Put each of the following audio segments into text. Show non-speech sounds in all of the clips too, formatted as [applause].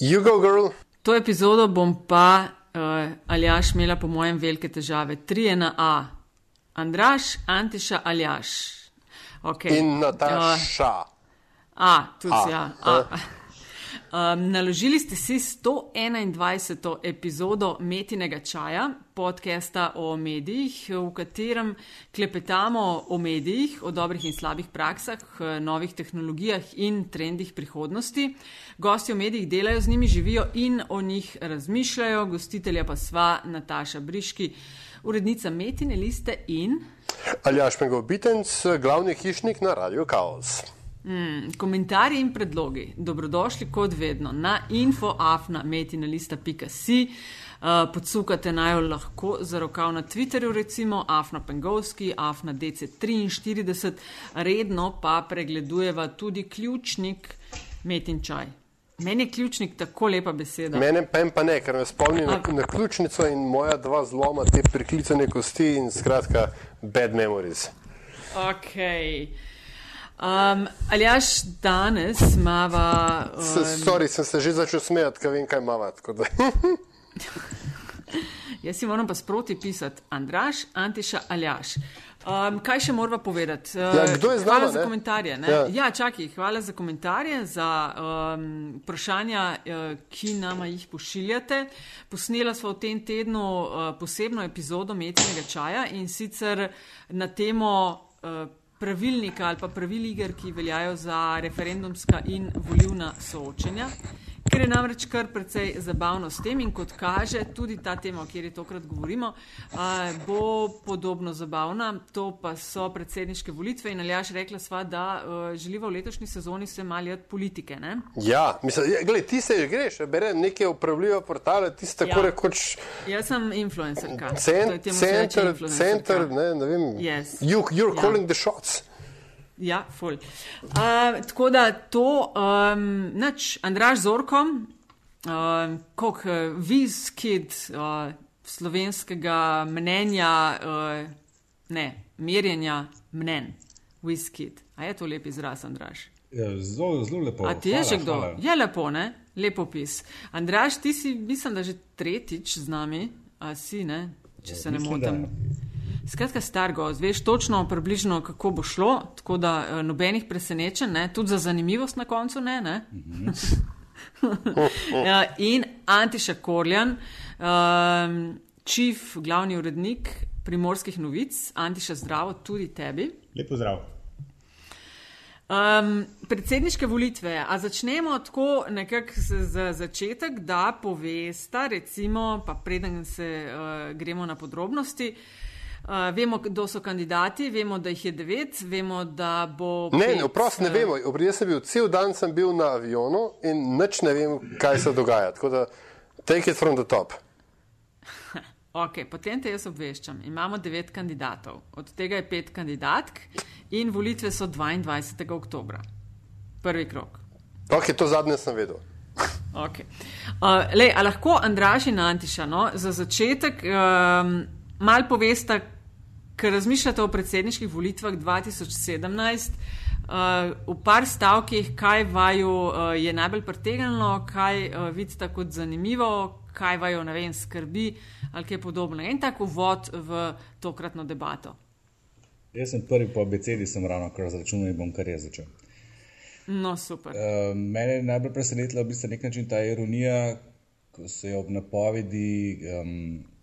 You go, girl. To epizodo bom pa uh, Aljaš imela po mojem velike težave. Tri je na A. Andraš, Antiša, Aljaš. Okay. In Nataša. Uh, a, tudi A. ja. A. Um, naložili ste si 121. epizodo Metinega čaja, podcasta o medijih, v katerem klepetamo o medijih, o dobrih in slabih praksah, novih tehnologijah in trendih prihodnosti. Gosti o medijih delajo z njimi, živijo in o njih razmišljajo, gostitelja pa sva Nataša Briški, urednica Metine liste in. Aljaš Megovitenc, glavni hišnik na Radio Chaos. Mm, komentarji in predlogi, dobrodošli kot vedno na infoafna.metina.si. Uh, podsukate naj jo lahko za rokav na Twitterju, recimo Afna Pengovski, Afna DC43, redno pa pregledujeva tudi ključnik Metin Čaj. Meni je ključnik tako lepa beseda. Mene pa ne, ker me spomni na, na ključnico in moja dva zloma, te priklicane kosti in skratka, bad memories. Okay. Um, ali jaš danes mava. Um, Sorry, sem se že začel smejati, ker vem, kaj mava. [laughs] Jaz si moram pa sproti pisati, Andraš, Antiša, Aljaš. Um, kaj še moramo povedati? Ja, kdo je z nami? Hvala za komentarje. Ja. ja, čakaj, hvala za komentarje, za um, vprašanja, uh, ki nama jih pošiljate. Posnela smo v tem tednu uh, posebno epizodo Metinega čaja in sicer na temo. Uh, pravilnika ali pa pravil iger, ki veljajo za referendumska in volivna soočenja. Ker je namreč kar precej zabavno s tem in kot kaže tudi ta tema, o kateri tokrat govorimo, bo podobno zabavna. To pa so predsedniške volitve in Aljaš rekla sva, da želiva v letošnji sezoni se maljati politike. Ne? Ja, mislim, gledaj, ti se že greš, bere neke upravljive portale, ti si tako ja. rekoč. Jaz sem influencerka. Center, center, ne, ne vem. Yes. You, you're ja. calling the shots. Ja, ful. Uh, tako da to, um, nač, Andraš Zorko, uh, kot vizkid uh, slovenskega mnenja, uh, ne, merjenja mnen, vizkid. A je to lep izraz, Andraš? Ja, zelo, zelo lepo. A ti je že kdo? Hvala. Je lepo, ne? Lepo pis. Andraš, ti si, mislim, da že tretjič z nami, a si, ne? Če ja, se ne motim. Skratka, star gost, veš točno, približno, kako bo šlo, tako da uh, nobenih presenečenj, ne? tudi za zanimivost na koncu ne. ne? uh, [laughs] in Antiša Korjan, uh, čif, glavni urednik primorskih novic, Antiša zdravo tudi tebi. Lepo zdrav. Um, predsedniške volitve, a začnemo tako nekako za začetek, da povesta, recimo, pa preden se uh, gremo na podrobnosti, uh, Uh, vemo, kdo so kandidati, vemo, da jih je devet, vemo, da bo. Ne, ne, vprost ne vemo. Jaz sem bil cel dan sem bil na avionu in nič ne vem, kaj se dogaja. Tako da, take it from the top. [laughs] ok, potem te jaz obveščam. Imamo devet kandidatov, od tega je pet kandidatk in volitve so 22. oktober. Prvi krok. Ok, to zadnje sem vedel. [laughs] okay. uh, lej, lahko Andraš in Antiša, no, za začetek um, mal povesta, ker razmišljate o predsedniških volitvah 2017, uh, v par stavkih, kaj vaju uh, je najbolj pritegnilo, kaj uh, vidite kot zanimivo, kaj vaju ne vem, skrbi ali kaj podobno. En tak uvod v tokratno debato. Jaz sem prvi po abecedi, sem ravno kar zračunal in bom kar je začel. No, super. Uh, mene je najbolj presenetila v bistvu nek način ta ironija, ko se je ob napovedi. Um,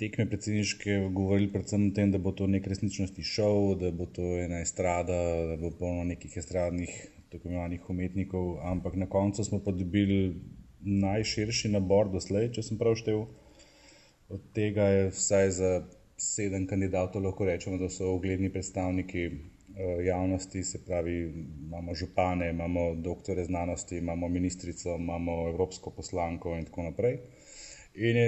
tekme predsedniške govorili predvsem o tem, da bo to nek resničnosti šov, da bo to ena estrada, da bo polno nekih estradnih, tako imenovanih umetnikov, ampak na koncu smo pa dobili najširši nabor doslej, če sem prav štev. Od tega je vsaj za sedem kandidatov lahko rečemo, da so ugledni predstavniki eh, javnosti, se pravi, imamo župane, imamo doktore znanosti, imamo ministrico, imamo evropsko poslanko in tako naprej. In je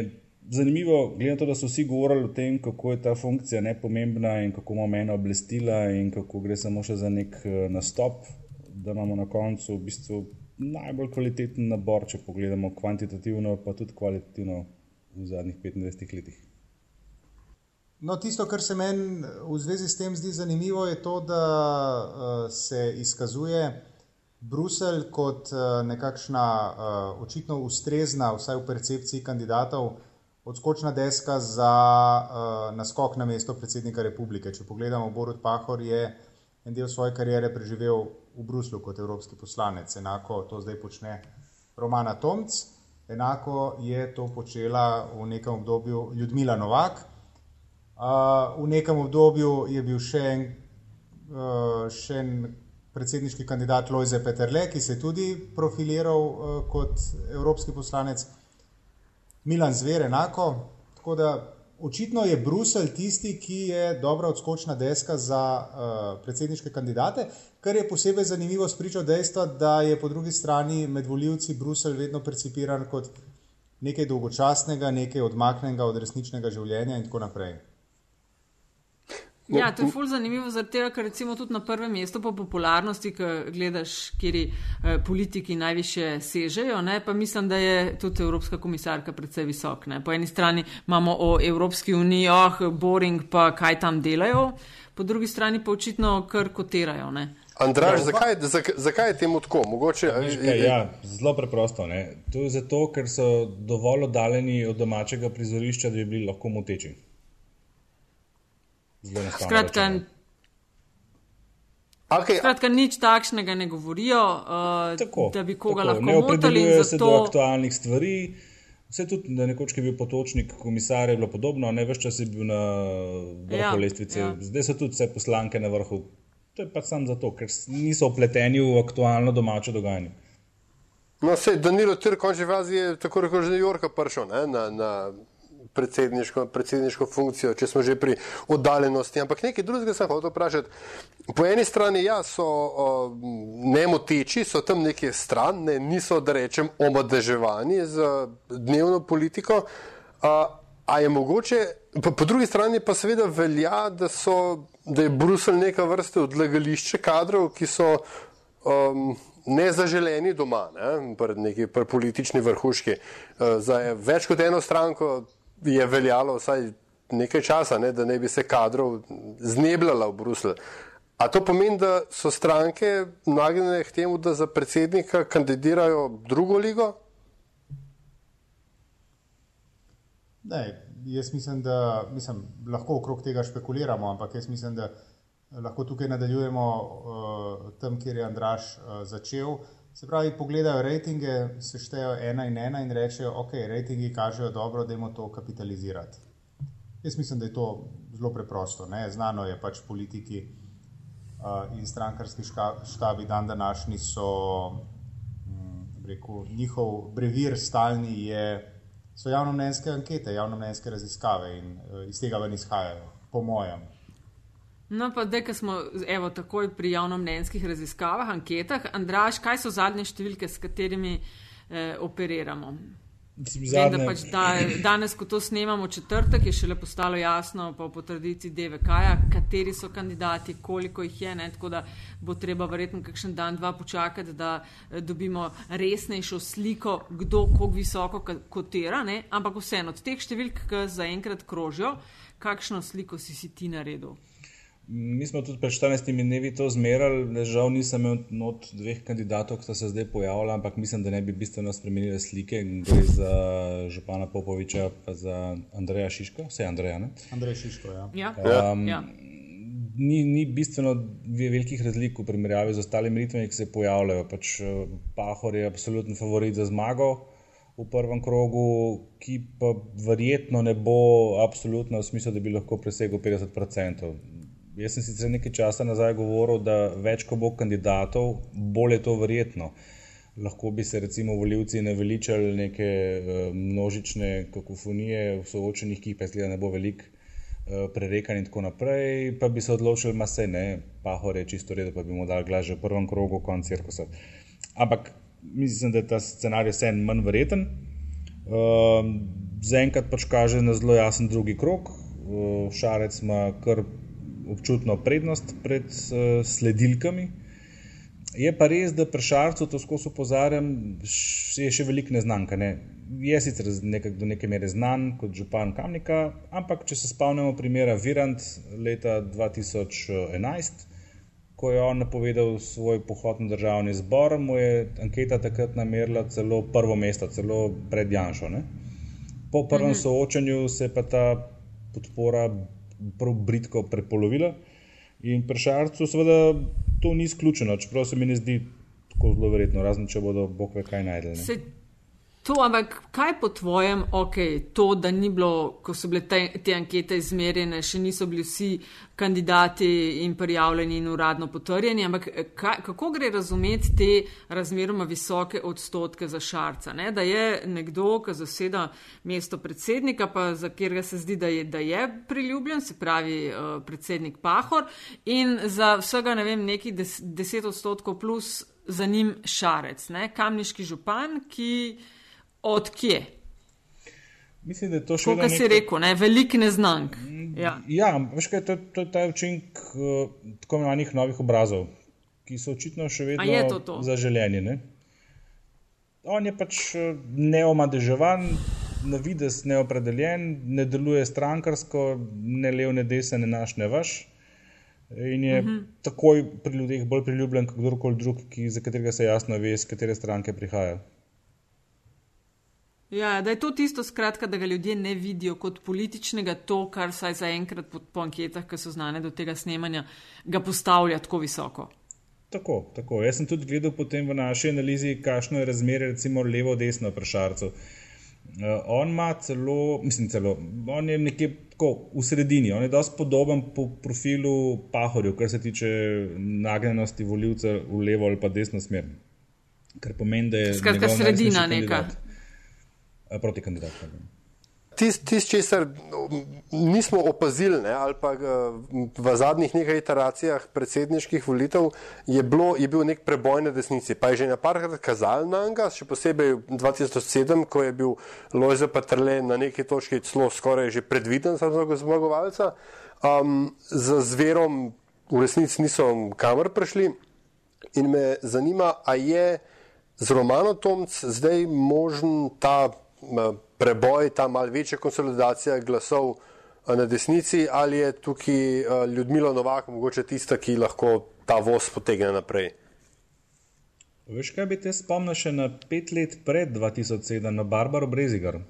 zanimivo, glede na to, da so vsi govorili o tem, kako je ta funkcija nepomembna in kako ima mena oblestila in kako gre samo še za nek eh, nastop, da imamo na koncu v bistvu najbolj kvaliteten nabor, če pogledamo kvantitativno, pa tudi kvalitativno v zadnjih 25 letih. No, tisto, kar se meni v zvezi s tem zdi zanimivo, je to, da uh, se izkazuje Bruselj kot uh, nekakšna uh, očitno ustrezna, vsaj v percepciji kandidatov, odskočna deska za uh, naskok na mesto predsednika republike. Če pogledamo, Borod Pahor je en del svoje kariere preživel v Bruslu kot evropski poslanec, enako to zdaj počne Romana Tomc, enako je to počela v nekem obdobju Ljudmila Novak. Uh, v nekem obdobju je bil še en, uh, še en predsedniški kandidat Lojze Peterle, ki se je tudi profiliral uh, kot evropski poslanec, Milan Zver, enako. Tako da očitno je Bruselj tisti, ki je dobra odskočna deska za uh, predsedniške kandidate, kar je posebej zanimivo spričo dejstva, da je po drugi strani med voljivci Bruselj vedno percipiran kot nekaj dolgočasnega, nekaj odmaknjenega od resničnega življenja in tako naprej. Ja, to je fulj zanimivo, tega, ker recimo tudi na prvem mestu po popularnosti, ki gledaš, kjeri eh, politiki najviše sežejo, ne, pa mislim, da je tudi Evropska komisarka predvsej visok. Ne. Po eni strani imamo o Evropski uniji, oh, boring, pa kaj tam delajo, po drugi strani pa očitno kar kotirajo. Ne. Andraž, ja, zakaj, zakaj, zakaj je temu tako? Mogoče, kaj, ja, zelo preprosto. Ne. To je zato, ker so dovolj oddaljeni od domačega prizorišča, da bi bili lahko moteči. Skratka, okay. skratka, nič takšnega ne govorijo, uh, tako, da bi koga tako. lahko ne opredeljujejo se to... do aktualnih stvari. Vse tudi, da nekoč je bil potočnik komisar, je bilo podobno, ne veš, če si bil na vrhu ja, lestvice. Ja. Zdaj so tudi vse poslanke na vrhu. To je pa samo zato, ker niso upleteni v aktualno domače dogajanje. No, se Danilo že v Aziji je tako rekoč že New Yorka prišel na, na predsedniško, predsedniško funkcijo, če smo že pri oddaljenosti. Ampak nekaj drugega sem hotel vprašati. Po eni strani ja, so o, nemoteči, so tam neke stran, ne, niso, da rečem, omadeževani z dnevno politiko. A, a je mogoče, po, po drugi strani pa seveda velja, da, so, da je Bruselj neka vrste odlagališče kadrov, ki so. Um, Nezaželeni doma, ne, pred neki pred politični vrhuški. Za več kot eno stranko je veljalo vsaj nekaj časa, ne, da ne bi se kadrov znebljala v Bruslju. A to pomeni, da so stranke nagnjene k temu, da za predsednika kandidirajo drugo ligo? Ne, jaz mislim, da mislim, lahko okrog tega špekuliramo, ampak jaz mislim, da lahko tukaj nadaljujemo uh, tam, kjer je Andraš uh, začel. Se pravi, pogledajo rejtinge, seštejejo ena in ena in rečejo, ok, rejtingi kažejo dobro, da imamo to kapitalizirati. Jaz mislim, da je to zelo preprosto. Ne? Znano je pač politiki uh, in strankarski štabi dan današnji so, hm, rekel, njihov brevir stalni je, so javnomnenjske ankete, javnomnenjske raziskave in uh, iz tega ven izhajajo, po mojem. No, pa zdaj, ko smo evo, takoj pri javnomnenjskih raziskavah, anketah, Andraš, kaj so zadnje številke, s katerimi eh, operiramo? Vem, da pač da, danes, ko to snemamo četrtek, je šele postalo jasno, pa po tradiciji DVK, kateri so kandidati, koliko jih je. Ne, tako da bo treba verjetno kakšen dan, dva počakati, da eh, dobimo resnejšo sliko, kdo kako visoko kotira. Ne, ampak vseeno, od teh številk, ki zaenkrat krožijo, kakšno sliko si, si ti naredil? Mi smo tudi pred 14 dnevi to zmerali, žal nisem imel not dveh kandidatov, ki so se zdaj pojavili, ampak mislim, da ne bi bistveno spremenili slike. Gre za Župana Popoviča, pa za Andreja Šiško, vse Andreja. Ne? Andrej Šiško, ja. ja. Um, ja. Ni, ni bistveno velikih razlik v primerjavi z ostalimi ritmi, ki se pojavljajo. Pač eh, Pahor je absoluten favorit za zmago v prvem krogu, ki pa verjetno ne bo absolutno v smislu, da bi lahko presegel 50%. Jaz sem sicer nekaj časa nazaj govoril, da več ko bo kandidatov, bolj je to verjetno. Lahko bi se recimo voljivci naveličali neke uh, množične kakofonije v soočenih, ki pa zdaj ne bo velik uh, prerekan in tako naprej, pa bi se odločili, da se ne, pa hore čisto redo, pa bi mu dali glas že v prvem krogu, konc cirkusa. Ampak mislim, da je ta scenarij vse en manj verjeten. Uh, Zaenkrat pač kaže na zelo jasen drugi krok. Uh, šarec ima kar občutno prednost pred uh, sledilkami. Je pa res, da pri Šarcu, to skozi opozarjam, je še veliko neznanka. Ne? Je sicer nekak, do neke mere znan kot župan Kamnika, ampak če se spomnimo primera Virant leta 2011, ko je on napovedal svoj pohod na državni zbor, mu je anketa takrat namerila celo prvo mesto, celo pred Janšo. Ne? Po prvem mhm. soočanju se je pa ta podpora prav britko prepolovila. In pri Šarcu, seveda, to ni izključeno, čeprav se mi ne zdi tako zelo verjetno, razen če bodo bog ve kaj najdeli. To, ampak kaj po tvojem, ok, to, da ni bilo, ko so bile te, te ankete izmerjene, še niso bili vsi kandidati in prijavljeni in uradno potrjeni, ampak kaj, kako gre razumeti te razmeroma visoke odstotke za šarca? Ne? Da je nekdo, ki zaseda mesto predsednika, pa za katerega se zdi, da je, da je priljubljen, se pravi uh, predsednik Pahor, in za vsega, ne vem, nekih des, deset odstotkov plus za njim šarec, ne? kamniški župan, ki. Od kje? Mislim, da je to še vedno. Kot si rekel, ne? velik neznank. Ja, ja veš kaj, to, to je ta učinek uh, tako imenovanih novih obrazov, ki so očitno še vedno to to? zaželjeni. Ne? On je pač eh, neomadeževan, na vides neopredeljen, ne deluje strankarsko, ne lev, ne desen, ne naš, ne vaš. In je uh mhm. -huh. takoj pri ljudeh bolj priljubljen kot kdorkoli drug, ki, za katerega se jasno ve, iz katere stranke prihaja. Ja, da je to tisto, skratka, da ga ljudje ne vidijo kot političnega, to, kar saj zaenkrat po, po anketah, ki so znane do tega snemanja, ga postavlja tako visoko. Tako, tako. Jaz sem tudi gledal potem v naši analizi, kakšno je razmerje, recimo levo-desno vprašalcev. Uh, on ima celo, mislim, celo, on je nekje tako v sredini, on je dosti podoben po profilu Pahorju, kar se tiče nagnjenosti voljivcev v levo ali pa desno smer. Kar pomeni, da je. Skratka, sredina neka. Kandidat. Eh, proti kandidatom. Tisto, tis, česar nismo opazili, ne, ali pa eh, v zadnjih nekaj iteracijah predsedniških volitev, je, bilo, je bil nek preboj na desnici. Pa je že na parkrat kazal na njega, še posebej 2007, ko je bil Lojze Patrle na neki točki celo skoraj že predviden za zmagovalca. Um, z zverom v resnici niso kamor prišli in me zanima, a je z Romano Tomc zdaj možen ta preboj, ta mal večja konsolidacija glasov na desnici, ali je tukaj Ljudmila Novak mogoče tista, ki lahko ta voz potegne naprej? Veš, kaj bi te spomnil še na pet let pred 2007, na Barbaro Brezigar?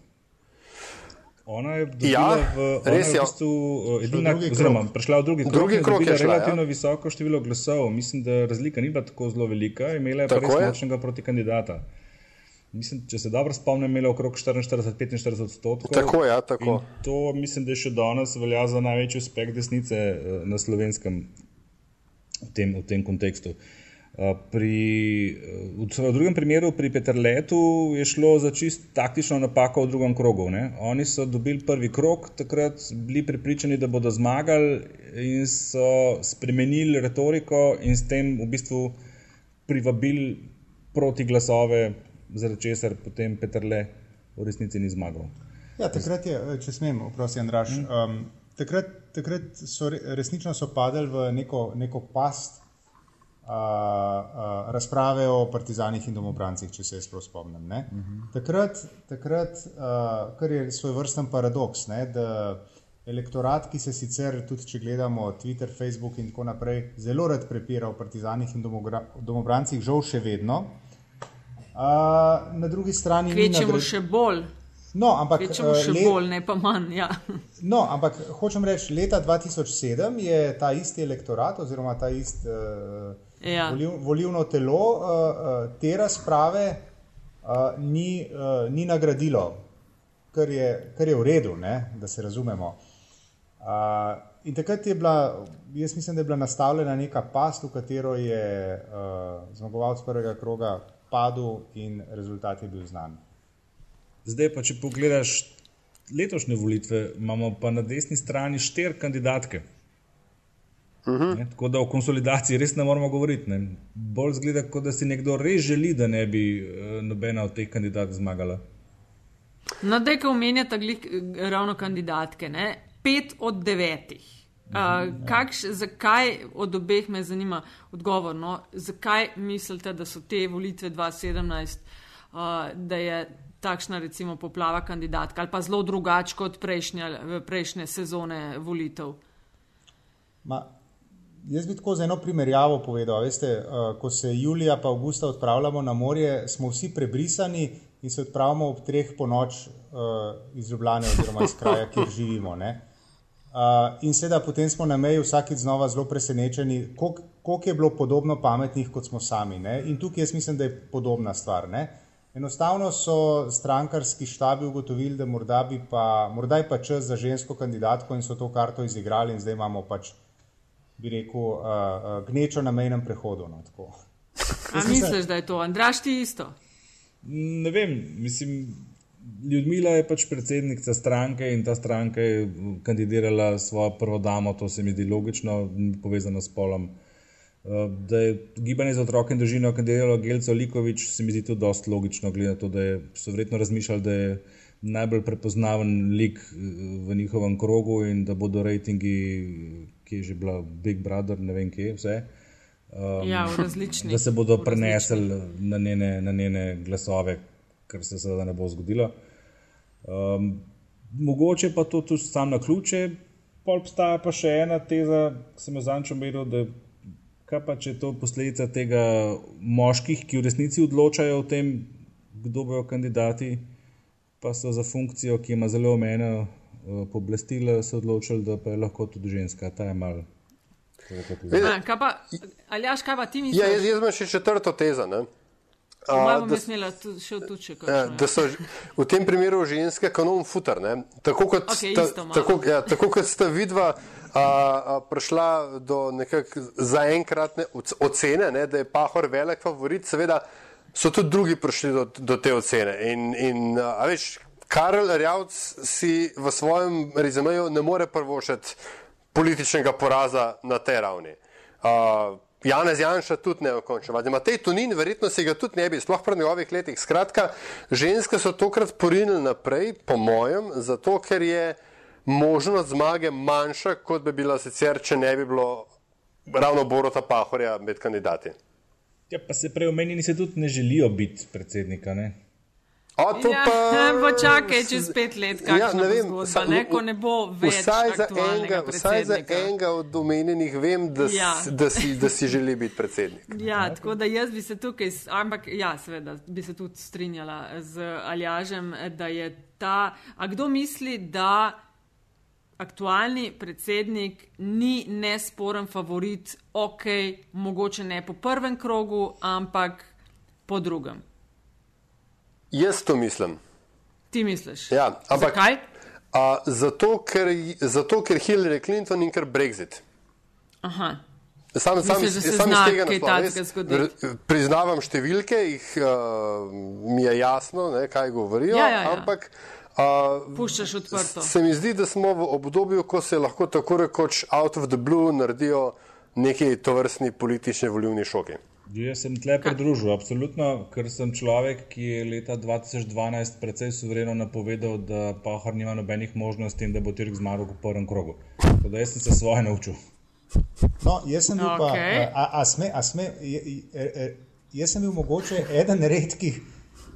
Ona je ja, v, res, je v bistvu edina, oziroma prišla v drugi krog, drugi krog je šla, relativno ja. visoko število glasov. Mislim, da razlika ni bila tako zelo velika, imela je pa res močnega proti kandidata. Mislim, če se dobro spomnim, imela okrog 44-45 odstotkov. Tako je, ja, tako. To mislim, da še danes velja za največji uspeh desnice eh, na slovenskem v tem, v tem kontekstu. Eh, pri, eh, v, v drugem primeru, pri Petrletu, je šlo za čist taktično napako v drugem krogu. Ne? Oni so dobili prvi krog, takrat bili pripričani, da bodo zmagali in so spremenili retoriko in s tem v bistvu privabili proti glasove zaradi česar potem Petrle v resnici ni zmagal. Ja, takrat je, če smem, oprosti, Andraš. Mm. Um, takrat, takrat so resnično so padali v neko, neko past a, a, razprave o partizanih in domobrancih, če se jaz prav spomnim. Mm -hmm. Takrat, takrat a, kar je svoj vrsten paradoks, ne, da elektorat, ki se sicer tudi, če gledamo Twitter, Facebook in tako naprej, zelo rad prepira o partizanih in domobrancih, žal še vedno na drugi strani. Kvečemo še bolj. No, ampak, Kvečemo še let... bolj, ne pa manj. Ja. No, ampak hočem reči, leta 2007 je ta isti elektorat oziroma ta isti uh, ja. voliv, volivno telo uh, te razprave uh, ni, uh, ni nagradilo, kar je, kar je v redu, ne, da se razumemo. Uh, in takrat je bila, jaz mislim, da je bila nastavljena neka past, v katero je uh, zmagovalec prvega kroga padel in rezultat je bil znan. Zdaj pa, če pogledaš letošnje volitve, imamo pa na desni strani štiri kandidatke. Uh mhm. -huh. ne, tako da o konsolidaciji res ne moramo govoriti. Ne. Bolj zgleda, kot da si nekdo res želi, da ne bi uh, nobena od teh kandidatov zmagala. No, da je, ko omenjate ravno kandidatke, ne? pet od devetih. Uh, kakš, zakaj od obeh me zanima odgovor? No? Zakaj mislite, da so te volitve 2017, uh, da je takšna recimo poplava kandidatka ali pa zelo drugače kot prejšnje, prejšnje sezone volitev? Ma, Jaz bi tako z eno primerjavo povedal. Veste, uh, ko se julija pa avgusta odpravljamo na morje, smo vsi prebrisani in se odpravimo ob treh po noč uh, iz Ljubljana oziroma iz kraja, kjer [laughs] živimo. Uh, in seveda potem smo na meji vsakeč znova zelo presenečeni, koliko je bilo podobno pametnih kot smo sami. Ne? In tukaj jaz mislim, da je podobna stvar. Ne? Enostavno so strankarski štabi ugotovili, da morda, pa, morda je pa čas za žensko kandidatko in so to karto izigrali in zdaj imamo pač bi rekel, uh, uh, gnečo na mejnem prehodu. No, A misliš, da je to, Andraš, ti isto? Ne vem, mislim, Ljudmila je pač predsednica stranke in ta stranka je kandidirala svojo prvo damo, to se mi zdi logično, povezano s polom. Da je gibanje za otroke in družino kandidiralo Gelco Likovič, se mi zdi to dosti logično, glede na to, da je, so verjetno razmišljali, da je najbolj prepoznaven lik v njihovem krogu in da bodo rejtingi ki je že bila Big Brother, ne vem kje, vse. Um, ja, da se bodo prenesli na njene, na njene glasove, kar se seveda ne bo zgodilo. Um, mogoče pa to tudi sam na ključe. Pol obstaja pa še ena teza, ki sem jo zanjčal meril, da kaj pa če je to posledica tega moških, ki v resnici odločajo o tem, kdo bojo kandidati, pa so za funkcijo, ki ima zelo omejeno Eh, pooblastila, se odločili, da pa je lahko tudi ženska. Ta je mal. Ali jaš, kaj pa ti misliš? Ja, jaz, jaz imam še četrto tezo. Ne? A, da, tuče, ja, da so v tem primeru ženske kanon futer. Tako kot, okay, sta, tako, ja, tako kot sta vidva a, a, prišla do zaenkratne ocene, ne, da je Pahor velik favorit, seveda so tudi drugi prišli do, do te ocene. In, in, a, veš, Karel Rjavc si v svojem rezumeju ne more prvošiti političnega poraza na tej ravni. Uh, Janez Janša tudi ne okonča. Matej Tunin verjetno si ga tudi ne bi, sploh pred njegovih letih. Skratka, ženske so tokrat porinili naprej, po mojem, zato ker je možnost zmage manjša, kot bi bila sicer, če ne bi bilo ravno Borota Pahorja med kandidati. Ja, pa se prej omenjeni se tudi ne želijo biti predsednika, ne? O, to ja, pa [laughs] bo čakaj čez pet let, kaj ja, ne vem, zgodba, sa, ne, ko ne bo več. Vsaj za, enega, vsaj za enega od omenjenih vem, da, ja. da, si, da si želi biti predsednik. [laughs] Ja, tako da jaz bi se tukaj, ampak ja, seveda, bi se tudi strinjala z Aljažem, da je ta, a kdo misli, da aktualni predsednik ni nesporen favorit, ok, mogoče ne po prvem krogu, ampak po drugem. Jaz to mislim. Ti misliš? Ja, ampak, Zakaj? A, zato, ker, zato, ker Hillary Clinton in ker Brexit. Aha. Sam, sam, Misliš, sam iz tega naslova priznavam številke, jih uh, mi je jasno, ne, kaj govorijo. Ja, ja, ja. Ampak uh, puščaš odprto. Se mi zdi, da smo v obdobju, ko se lahko tako rekoč out of the blue naredijo neki tovrstni politični volivni šoki. Jaz sem tle pridružil, absolutno, ker sem človek, ki je leta 2012 precej suvereno napovedal, da Pahor nima nobenih možnosti in da bo Tirk zmagal v prvem krogu. Tako da jaz sem se svoje naučil. No, jaz sem bil okay. pa, a, a sme, a sme, jaz sem bil mogoče eden redkih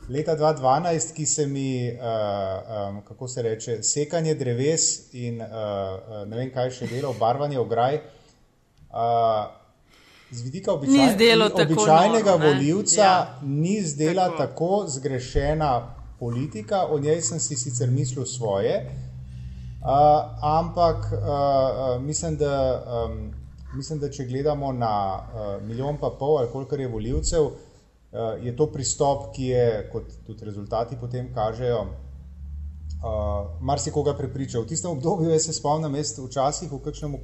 leta 2012, ki se mi, uh, um, kako se reče, sekanje dreves in uh, ne vem kaj še delo, barvanje ograj. Uh, z vidika običaj, običajnega noro, voljivca ja. ni zdela tako. tako zgrešena politika, o njej sem si sicer mislil svoje, uh, ampak uh, mislim, da, um, mislim, da če gledamo na uh, milijon pa pol ali koliko je voljivcev, uh, je to pristop, ki je, kot tudi rezultati potem kažejo, uh, marsikoga prepričal. V tistem obdobju, jaz se spomnim, jaz včasih v kakšnem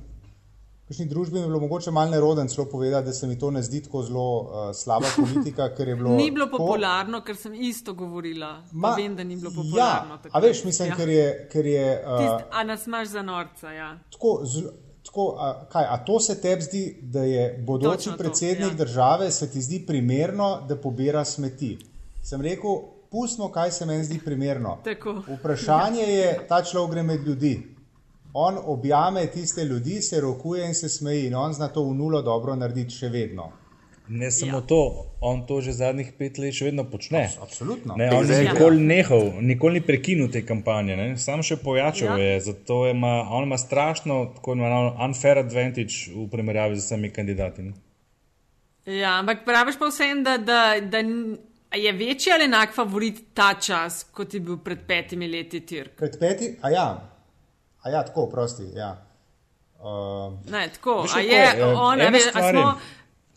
kakšni družbi bi bilo mogoče malo neroden celo povedati, da se mi to ne zdi tako zelo uh, slaba politika. Bilo ni bilo popularno, ko... ker sem isto govorila. Ma, vem, da ni bilo popularno. Ja, a veš, mislim, ja. ker je. Ker je uh, Tist, a nas imaš za norca. Ja. Tako, z, tako, a, kaj, a to se tebi zdi, da je bodoči Točno predsednik to, ja. države, se ti zdi primerno, da pobira smeti? Sem rekel, pustimo, kaj se meni zdi primerno. Tako. Vprašanje je, ta človek gre med ljudi on objame tiste ljudi, se rokuje in se smeji, in on zna to v nulo dobro narediti še vedno. Ne samo ja. to, on to že zadnjih pet let še vedno počne. Absolutno. Ne, on ni nikoli nehal, nikoli ni prekinil te kampanje, ne? sam še pojačal ja. je. Zato ima, on ima strašno, tako imenovano, unfair advantage v primerjavi z vsemi kandidati. Ne? Ja, ampak praviš pa vsem, da, da, da je večji ali enak favorit ta čas, kot je bil pred petimi leti Tirk. Pred petimi, a ja, a ja, tako, prosti. Ja. Uh, ne, tako, a je, on, a, a smo.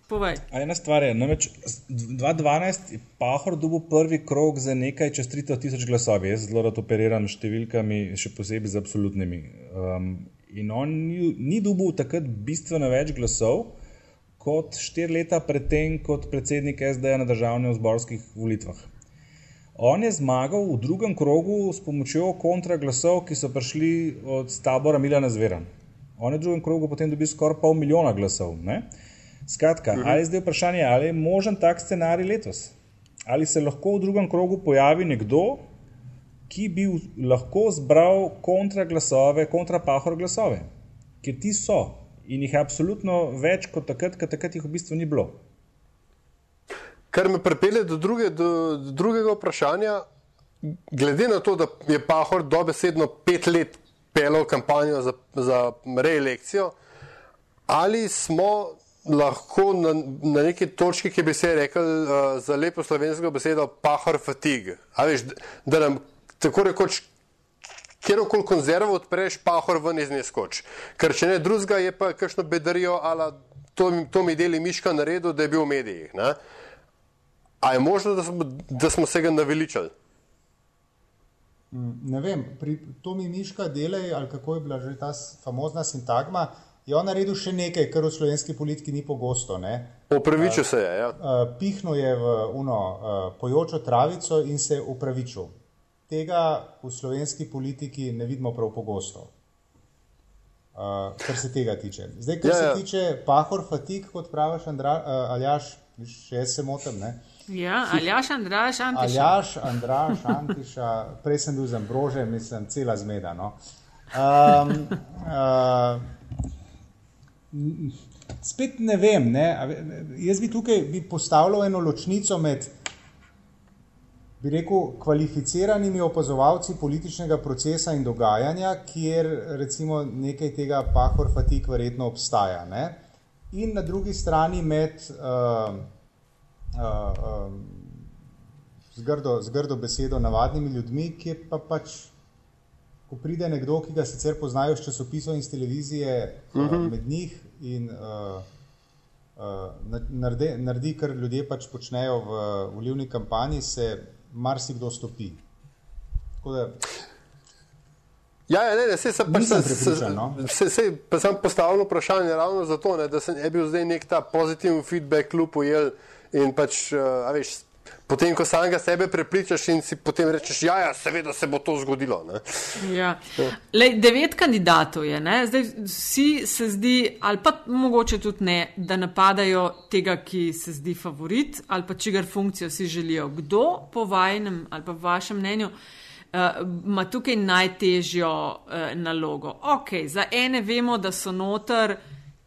Povej. Ena stvar je, namreč 2012 je Pahor dobil prvi krog za nekaj čez 3000 glasov. Jaz zelo rad operiram s številkami, še posebej z absolutnimi. Um, in on ni, ni dobil takrat bistveno več glasov kot štiri leta predtem kot predsednik SD na državnih zborskih volitvah. On je zmagal v drugem krogu s pomočjo kontraglasov, ki so prišli od tabora Milana Zvera. On je v drugem krogu potem dobil skoraj pol milijona glasov. Ne? Skratka, uh mhm. -huh. ali je zdaj vprašanje, ali je možen tak scenarij letos? Ali se lahko v drugem krogu pojavi nekdo, ki bi lahko zbral kontraglasove, kontrapahor glasove, ker ti so in jih je absolutno več kot takrat, ker takrat jih v bistvu ni bilo. Kar me pripelje do, druge, do, do drugega vprašanja, glede na to, da je Pahor dobesedno pet let pelal kampanjo za, za reelekcijo, ali smo lahko na, na neki točki, ki bi se rekel uh, za lepo slovensko besedo, pahor fatig. Veš, da nam tako rekoč, kjerkoli konzervo odpreš, pahor ven iz nje skoč. Ker če ne drugega, je pa kakšno bedarijo, ali to, to mi deli miška na redu, da je bil v medijih. Ne? A je možno, da smo, da smo se ga naveličali? Mm, ne vem, pri Tomi Miška delaj, ali kako je bila že ta famozna sintagma, je on naredil še nekaj, kar v slovenski politiki ni pogosto. Upravičil se je. Ja. Pihnil je v uno pojočo travico in se upravičil. Tega v slovenski politiki ne vidimo prav pogosto. Uh, kar se tega tiče. Zdaj, kar ja, se ja. tiče pahor fatik, kot praviš, Andra, uh, Aljaš, še jaz se motim. Ne? Ja, Aljaš, Andraš, Antiša. Aljaš, Andraš, Antiša, prej sem bil za Ambrože, mislim, cela zmeda. No? Um, uh, Spet ne vem. Ne? Jaz bi tukaj bi postavil eno ločnico med, bi rekel, kvalificiranimi opazovalci političnega procesa in dogajanja, kjer recimo nekaj tega pahor fatik verjetno obstaja. Ne? In na drugi strani med uh, uh, um, zgrdo, zgrdo besedo navadnimi ljudmi, ki pa pač ko pride nekdo, ki ga sicer poznajo iz časopisov in iz televizije, uh -huh. uh, mhm. med njih in uh, uh, naredi, naredi, kar ljudje pač počnejo v volivni kampanji, se marsikdo stopi. Da, Ja, ja, ne, ne, se, se, pa, se, se, no. se, se, pa sem postavil vprašanje ravno zato, ne, da sem bil zdaj nek ta pozitiven feedback, kljub ujel in pač, uh, veš, Potem, ko samega sebe prepričaš in si potem rečeš, da ja, seveda se bo to zgodilo. Ja. Lej, devet kandidatov je, ne? zdaj vsi se zdi, ali pa mogoče tudi ne, da napadajo tega, ki se zdi favorit, ali pa čigar funkcijo si želijo. Kdo po vajnem ali pa vašem mnenju uh, ima tukaj najtežjo uh, nalogo? Ok, za ene vemo, da so noter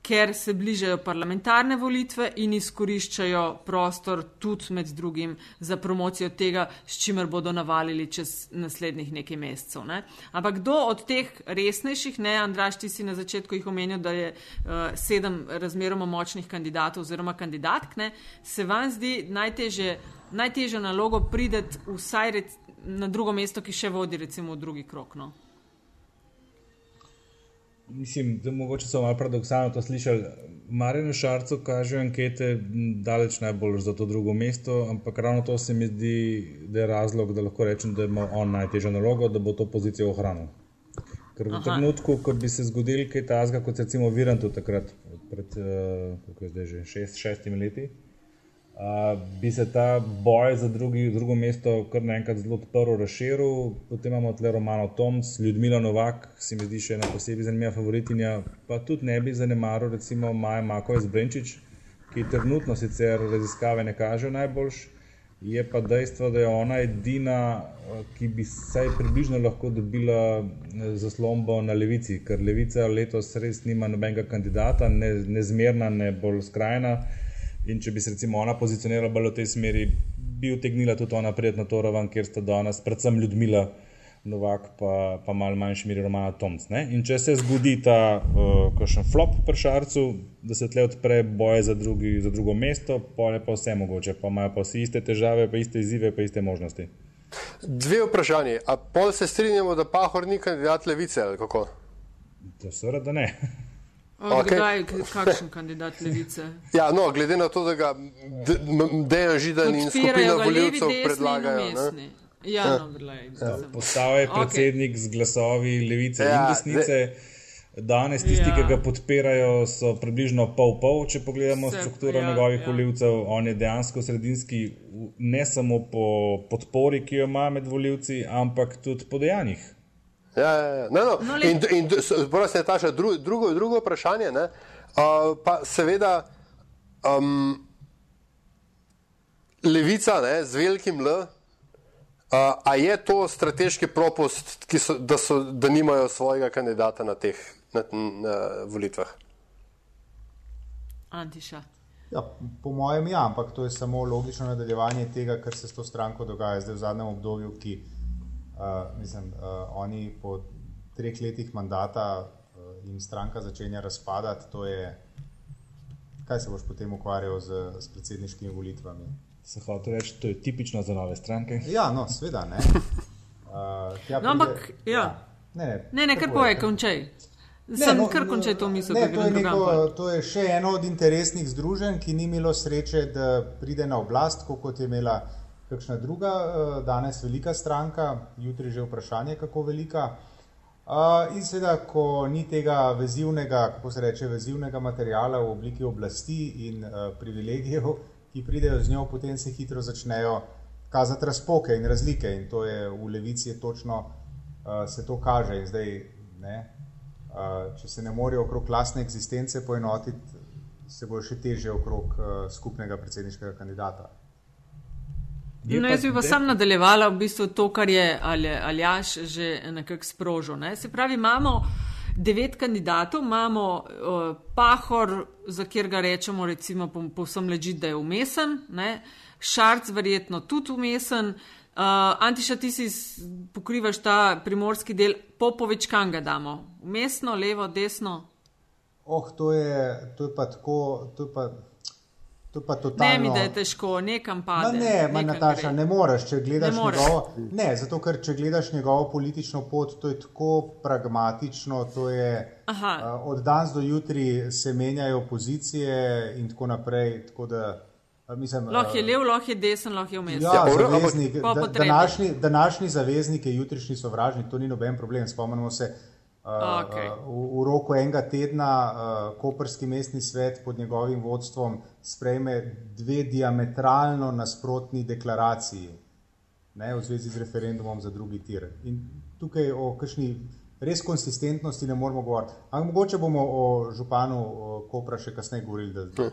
ker se bližajo parlamentarne volitve in izkoriščajo prostor tudi med drugim za promocijo tega, s čimer bodo navalili čez naslednjih nekaj mesecev. Ne? Ampak kdo od teh resnejših, ne, Andraš, ti si na začetku jih omenil, da je uh, sedem razmeroma močnih kandidatov oziroma kandidatk, ne, se vam zdi najtežje, najtežje nalogo prideti vsaj na drugo mesto, ki še vodi recimo v drugi krok. No? Mislim, da mogoče so malo paradoksalno to slišali. Marino Šarcu kaže ankete daleč najbolj za to drugo mesto, ampak ravno to se mi zdi, da je razlog, da lahko rečem, da ima on najtežjo nalogo, da bo to pozicijo ohranil. Ker v Aha. trenutku, ko bi se zgodil kaj tasga, kot recimo Virantu takrat, pred uh, že šest, šestimi leti, bi se ta boj za drugi, drugo mesto kar naenkrat zelo odprl, razširil. Potem imamo tle Romano Toms, Ljudmila Novak, se mi zdi še ena posebej zanimiva favoritinja. Pa tudi ne bi zanemaril, recimo Maja Makova Zbrenčič, ki trenutno sicer raziskave ne kažejo najboljš. Je pa dejstvo, da je ona edina, ki bi vsaj približno lahko dobila zaslombo na levici, ker levica letos res nima nobenega kandidata, ne, nezmerna, ne bolj skrajna In če bi se recimo ona pozicionirala bolj v tej smeri, bi utegnila tudi ona prijeti na to raven, kjer sta danes, predvsem Ljudmila Novak, pa, pa malo manjši meri Romana Tomc. Ne? In če se zgodi ta uh, flop pri Šarcu, da se tle odpre boje za, drugi, za drugo mesto, pa je pa vse mogoče, pa imajo pa vsi iste težave, pa iste izzive, pa iste možnosti. Dve vprašanje. A pol se strinjamo, da Pahor ni kandidat levice ali kako? To seveda, da ne. Okay. Kdaj, kakšen kandidat levice? [laughs] Ja, no, glede na to, da ga Dejan Židan in skupina voljivcev predlagajo. Ja, no, ja. Postal je predsednik okay. z glasovi levice ja, in desnice. Danes tisti, ja. ki ga podpirajo, so približno pol-pol, če pogledamo Se, strukturo ja, njegovih ja. voljivcev. On je dejansko sredinski, ne samo po podpori, ki jo ima med voljivci, ampak tudi po dejanjih. Ja, ja, ja. No, no. No, in in prosim, Taša, dru, drugo, drugo vprašanje. Uh, pa seveda, um, levica ne, z velikim L. Uh, a je to strateški propust, so, da, so, da nimajo svojega kandidata na teh na, na volitvah? Antiša. Ja, po mojem, ja, ampak to je samo logično nadaljevanje tega, kar se s to stranko dogaja zdaj v zadnjem obdobju, ki Uh, mislim, uh, oni po treh letih mandata uh, in stranka začenja razpadati, to je, kaj se boš potem ukvarjal z, z predsedniškimi volitvami. Se hoče reči, to je tipično za nove stranke. Ja, no, sveda ne. [laughs] Uh, no, ampak, ja. ja. Ne, ne, ne, ne kar poje, končaj. Sem no, kar končaj to misel, ne, to, je neko, to je še eno od interesnih združenj, ki ni imelo sreče, da pride na oblast, kot je imela kakšna druga, eh, danes velika stranka, jutri že vprašanje, kako velika. Uh, in seveda, ko ni tega vezivnega, kako se reče, vezivnega materijala v obliki oblasti in uh, privilegijev, ki pridejo z njo, potem se hitro začnejo kazati razpoke in razlike. In to je v levici točno uh, se to kaže. In zdaj, ne, če se ne morejo okrog lastne eksistence poenotiti, se bo še teže okrog skupnega predsedniškega kandidata. No, jaz bi pa sam nadaljevala v bistvu to, kar je Aljaš že nekako sprožil. Ne? Se pravi, imamo devet kandidatov, imamo uh, Pahor, za kjer ga rečemo, recimo, povsem ležit, da je umesen, ne? Šarc, verjetno tudi umesen. Uh, Antiša, ti si pokrivaš ta primorski del, popoveč, kam ga damo? Umestno, levo, desno? Oh, to je, to je pa tako, to je pa Totalno... Ne mi, da je težko, nekam pa. Ne, ne, Nataša, ne moreš, če gledaš ne njegovo. Ne, zato ker če gledaš njegovo politično pot, to je tako pragmatično. Je, uh, od danes do jutri se menjajo pozicije in tako naprej. Tako da, mislim, lahko je lev, lahko je desen, lahko je vmes. Ja, ja zaveznik, da, današnji, današnji zaveznik je jutrišnji sovražnik, to ni noben problem. Spomnimo se. Okay. V, v roku enega tedna uh, Koperski mestni svet pod njegovim vodstvom sprejme dve diametralno nasprotni deklaraciji ne, v zvezi z referendumom za drugi tir. In tukaj o kakšni res konsistentnosti ne moramo govoriti. Ampak mogoče bomo o županu Kopra še kasneje govorili. Da...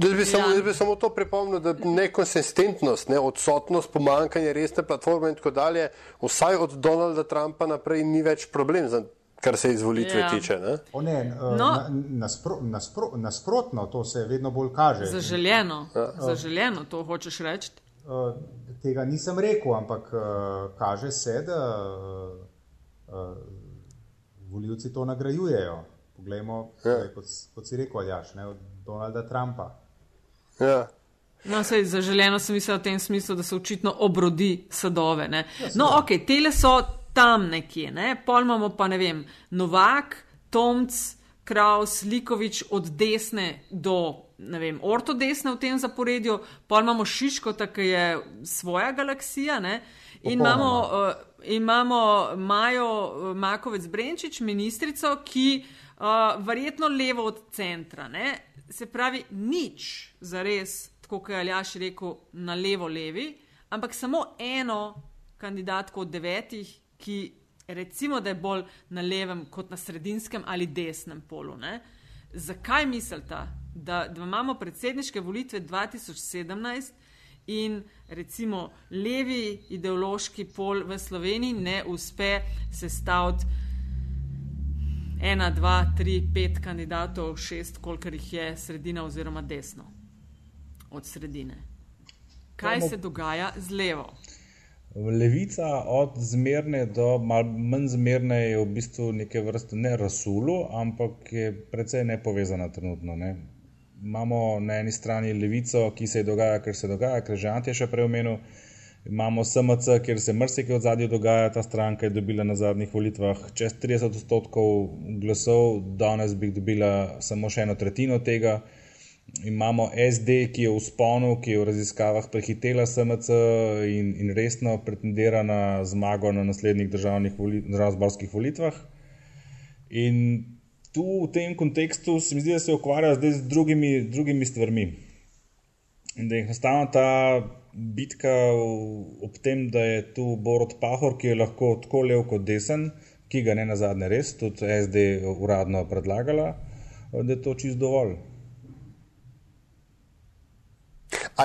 Jaz bi, samo, ja. jaz bi samo to pripomnil, da nekonsistentnost, ne, odsotnost, pomankanje resne platforme in tako dalje, vsaj od Donalda Trumpa naprej ni več problem. Za kar se izvolitve ja. tiče. Ne? Ne, eh, no. na, naspro, naspro, nasprotno, to se vedno bolj kaže. Zaželjeno, ja. Zaželjeno to hočeš reči. Uh, tega nisem rekel, ampak uh, kaže se, da uh, voljivci to nagrajujejo. Poglejmo, ja. kot, kot si rekel, Aljaš, ne, od Donalda Trumpa. Ja. No, sej, zaželjeno sem mislil v tem smislu, da se očitno obrodi sadove. Ja, no, ok, tele so tam nekje. Ne? Pol imamo pa ne vem, Novak, Tomc, Kraus, Likovič od desne do vem, ortodesne v tem zaporedju, pol imamo Šiško, tako je svoja galaksija. Ne? In imamo, uh, imamo Majo uh, Makovec Brenčič, ministrico, ki uh, verjetno levo od centra. Ne? Se pravi, nič za res, tako kot je Aljaš rekel, na levo-levi, ampak samo eno kandidatko od devetih, ki recimo, da je bolj na levem kot na sredinskem ali desnem polu. Ne? Zakaj mislite, da, da imamo predsedniške volitve 2017 in recimo levi ideološki pol v Sloveniji ne uspe sestaviti ena, dva, tri, pet kandidatov, šest, kolikor jih je sredina oziroma desno? od sredine. Kaj se dogaja z levo? Levica od zmerne do manj zmerne je v bistvu neke vrste ne rasulu, ampak je precej nepovezana trenutno. Ne. Imamo na eni strani levico, ki se je dogaja, ker se dogaja, ker že Ante je še prej omenil. Imamo SMC, kjer se mrsikaj od zadnjega dogaja, ta stranka je dobila na zadnjih volitvah čez 30 odstotkov glasov, danes bi dobila samo še eno tretjino tega imamo SD, ki je v sponu, ki je v raziskavah prehitela SMC in, in resno pretendira na zmago na naslednjih državnih zborskih volitvah. In tu v tem kontekstu se mi zdi, da se ukvarja zdaj z drugimi, drugimi stvarmi. In da je enostavno ta bitka ob tem, da je tu Borod Pahor, ki je lahko tako lev kot desen, ki ga ne na zadnje res, tudi SD uradno predlagala, da je to čist dovolj.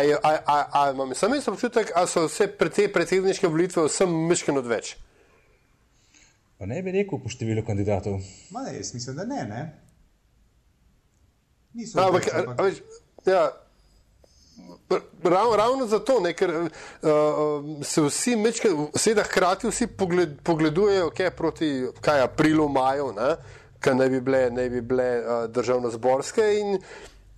Imam samo jaz občutek, da so vse pre te predsedniške volitve vsem mišljeno odveč. Pa ne bi rekel po številu kandidatov. Ma ne, jaz mislim, da ne. ne? Niso odveč, ampak, ampak... Ja, Rav, ravno zato, ne, ker uh, se vsi, seveda, hkrati vsi pogled, pogledujejo, kaj je proti kaj, aprilu, maju, ki naj bi bile, naj bi bile uh, državno-zborske. In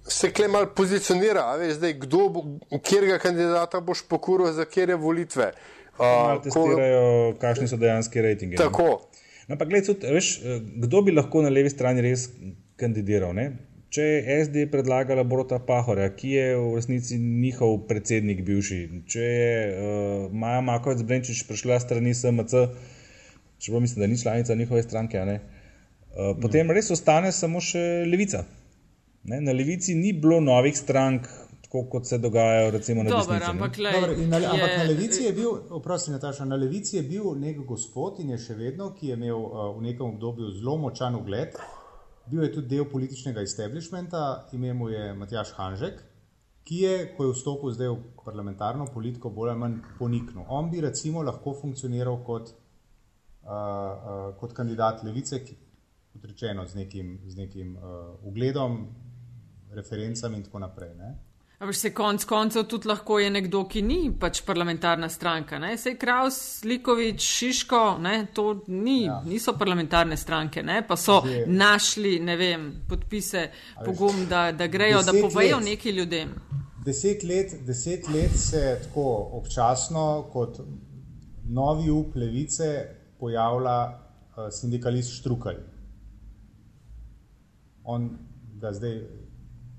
se kle malo pozicionira, veš, zdaj, kdo bo, kjerega kandidata boš pokuril za kjer je volitve. Uh, testirajo, kakšni so dejanski rejtingi. Tako. No, pa gled, tudi, veš, kdo bi lahko na levi strani res kandidiral? Ne? Če je SD predlagala Borota Pahora, ki je v resnici njihov predsednik bivši, če je uh, Maja Makovec Brenčič prišla strani SMC, čeprav mislim, da ni članica njihove stranke, uh, potem res ostane samo še levica. Ne, na levici ni bilo novih strank, tako kot se dogajajo recimo, na Dobar, desnici. Ampak, lej, Dobar, na, je... ampak na levici je bil, oprosti, Nataša, na levici je bil nek gospod in je še vedno, ki je imel uh, v nekem obdobju zelo močan ugled. Bil je tudi del političnega establishmenta, ime mu je Matjaš Hanžek, ki je, ko je vstopil zdaj v parlamentarno politiko, bolj ali manj poniknil. On bi recimo lahko funkcioniral kot, uh, uh, kot kandidat levice, ki, kot rečeno, z nekim, z nekim uh, ugledom, referencami in tako naprej. Ampak se konc koncev tudi lahko je nekdo, ki ni pač parlamentarna stranka. Ne? Sej Kraus, Likovič, Šiško, ne? to ni, ja. niso parlamentarne stranke, ne? pa so Zdaj, našli vem, podpise, pogum, da, da grejo, da povejo neki ljudem. Deset let, deset let se tako občasno kot novi up levice pojavlja uh, sindikalist Štrukaj. On ga zdaj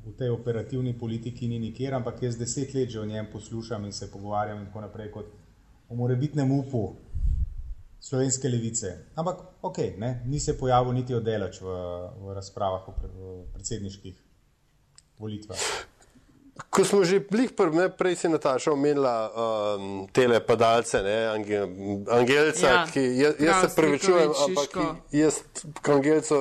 v tej operativni politiki ni nikjer, ampak jaz deset let že o njem poslušam in se pogovarjam in tako naprej kot o morebitnem upu slovenske levice. Ampak ok, ne, ni se pojavil niti oddelač v, v razpravah o predsedniških volitvah. Ko smo že blih prvi, prej si Nataša omenila um, tele padalce, ne, angel, angelca, ja, ki jaz, jaz se prevečujem, ampak jaz, ko angelco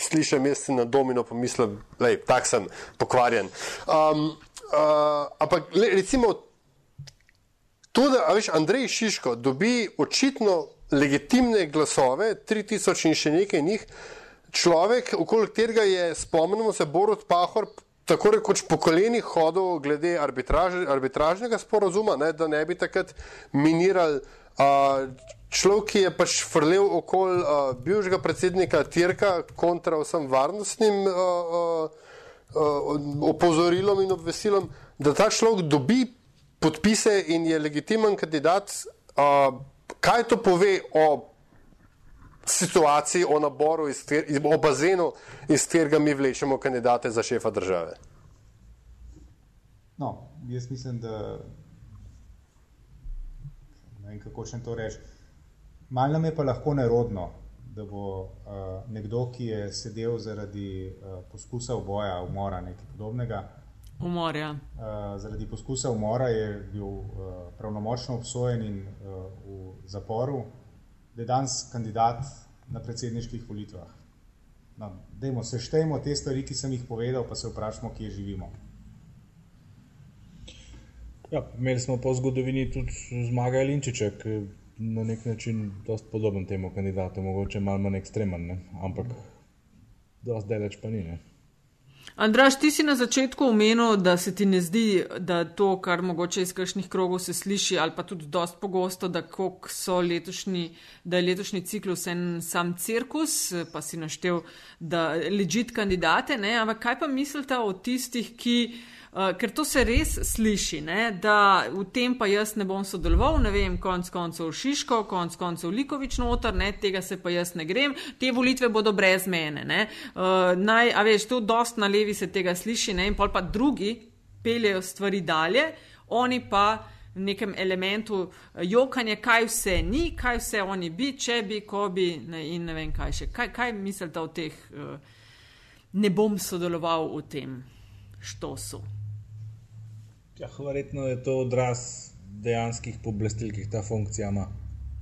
slišim, jaz si na domino pomislim, je tak sem pokvarjen. Um, uh, ampak le, recimo, to, da veš, Andrej Šiško dobi očitno legitimne glasove, 3000 in še nekaj njih, človek, okoli katerega je, spomnimo se, Borod Pahor tako rekoč po kolenih hodil glede arbitraž, arbitražnega sporozuma, ne, da ne bi takrat minirali. Uh, človek, ki je pač frlel okoli uh, bivšega predsednika Tirka kontra vsem varnostnim uh, uh, uh, opozorilom in obvesilom, da ta človek dobi podpise in je legitimen kandidat. Uh, kaj to pove o situaciji, o naboru, iz, o bazenu, iz katerega mi vlečemo kandidate za šefa države? No, jaz mislim, da ne vem, kako še to reči. Mal nam je pa lahko nerodno, da bo uh, nekdo, ki je sedel zaradi uh, poskusa oboja, umora, nekaj podobnega. Umorja. Uh, zaradi poskusa umora je bil uh, pravnomočno obsojen in uh, v zaporu da je danes kandidat na predsedniških volitvah. No, seštejmo te stvari, ki sem jih povedal, pa se vprašamo, kje živimo. Ja, imeli smo po zgodovini tudi zmaga Linčiča, ki je na nek način dosti podoben temu kandidatu, mogoče malo manj ekstremen, ne? ampak dosti daleč pa ni. Ne? Andraš, ti si na začetku omenil, da se ti ne zdi, da to, kar mogoče iz kakšnih krogov se sliši, ali pa tudi dost pogosto, da, letošnji, da je letošnji ciklus en sam cirkus, pa si naštel, da ležit kandidate. Ne? Ampak kaj pa mislite o tistih, ki. Uh, ker to se res sliši, ne, da v tem pa jaz ne bom sodeloval, ne vem, konc koncev Šiško, konc koncev Likovič noter, ne, tega se pa jaz ne grem, te volitve bodo brez mene. Uh, naj, a veš, to dost na levi se tega sliši ne, in pol pa drugi peljejo stvari dalje, oni pa v nekem elementu jokanje, kaj vse ni, kaj vse oni bi, če bi, ko bi ne, in ne vem kaj še. Kaj, kaj mislite o teh, uh, ne bom sodeloval v tem, što so. Ja, verjetno je to odraz dejanskih pooblastil, ki jih ta funkcija ima.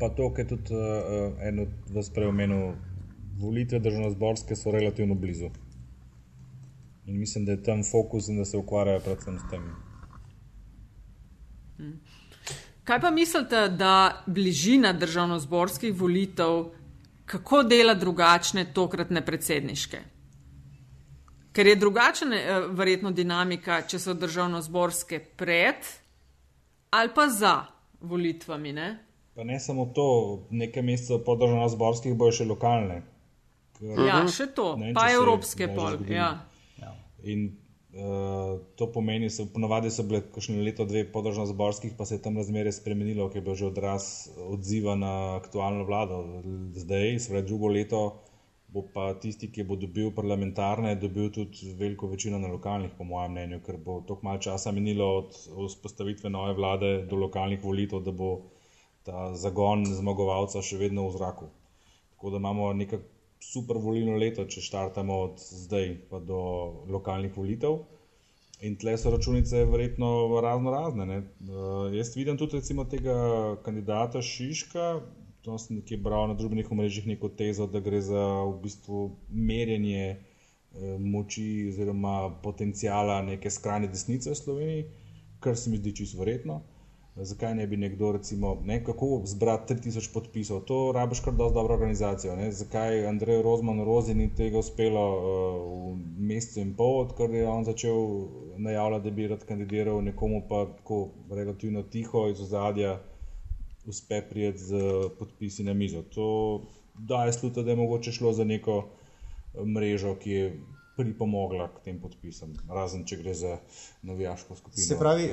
Pa to, kar je tudi uh, en od vas preomenil, volitve državno-zborske so relativno blizu. In mislim, da je tam fokus in da se ukvarjajo predvsem s tem. Kaj pa mislite, da bližina državno-zborskih volitev, kako dela drugačne tokratne predsedniške? Ker je drugačna, eh, verjetno, dinamika, če so državno-zborske pred ali pa za volitvami. Ne? Pa ne samo to, nekaj mesecev po državno-zborskih bojo še lokalne. Ker, ja, še to, ne, pa evropske pol. Ja. Ja. In uh, to pomeni, da ponovadi so bile kakšne leto, dve po državno-zborskih, pa se je tam razmere spremenilo, ker je bil že odraz odziva na aktualno vlado. Zdaj, sveda drugo leto bo pa tisti, ki bo dobil parlamentarne, dobil tudi veliko večino na lokalnih, po mojem mnenju, ker bo tako malo časa minilo od vzpostavitve nove vlade do lokalnih volitev, da bo ta zagon zmagovalca še vedno v zraku. Tako da imamo nekaj super volilno leto, če štartamo od zdaj pa do lokalnih volitev. In tle so računice verjetno razno razne. Uh, jaz vidim tudi recimo tega kandidata Šiška, to sem nekje bral na družbenih omrežjih neko tezo, da gre za v bistvu merjenje eh, moči oziroma potencijala neke skrajne desnice v Sloveniji, kar se mi zdi čisto verjetno. Zakaj ne bi nekdo, recimo, ne, kako zbrati 3000 podpisov, to rabiš kar dobro organizacijo. Ne? Zakaj Andrej Rozman Rozi ni tega uspelo uh, v mesecu in pol, odkar je on začel najavljati, da bi rad kandidiral, nekomu pa tako relativno tiho iz ozadja uspe prijeti z podpisi na mizo. To daje sluta, da je mogoče šlo za neko eh, mrežo, ki je pripomogla k tem podpisom, razen če gre za navijaško skupino. Se pravi,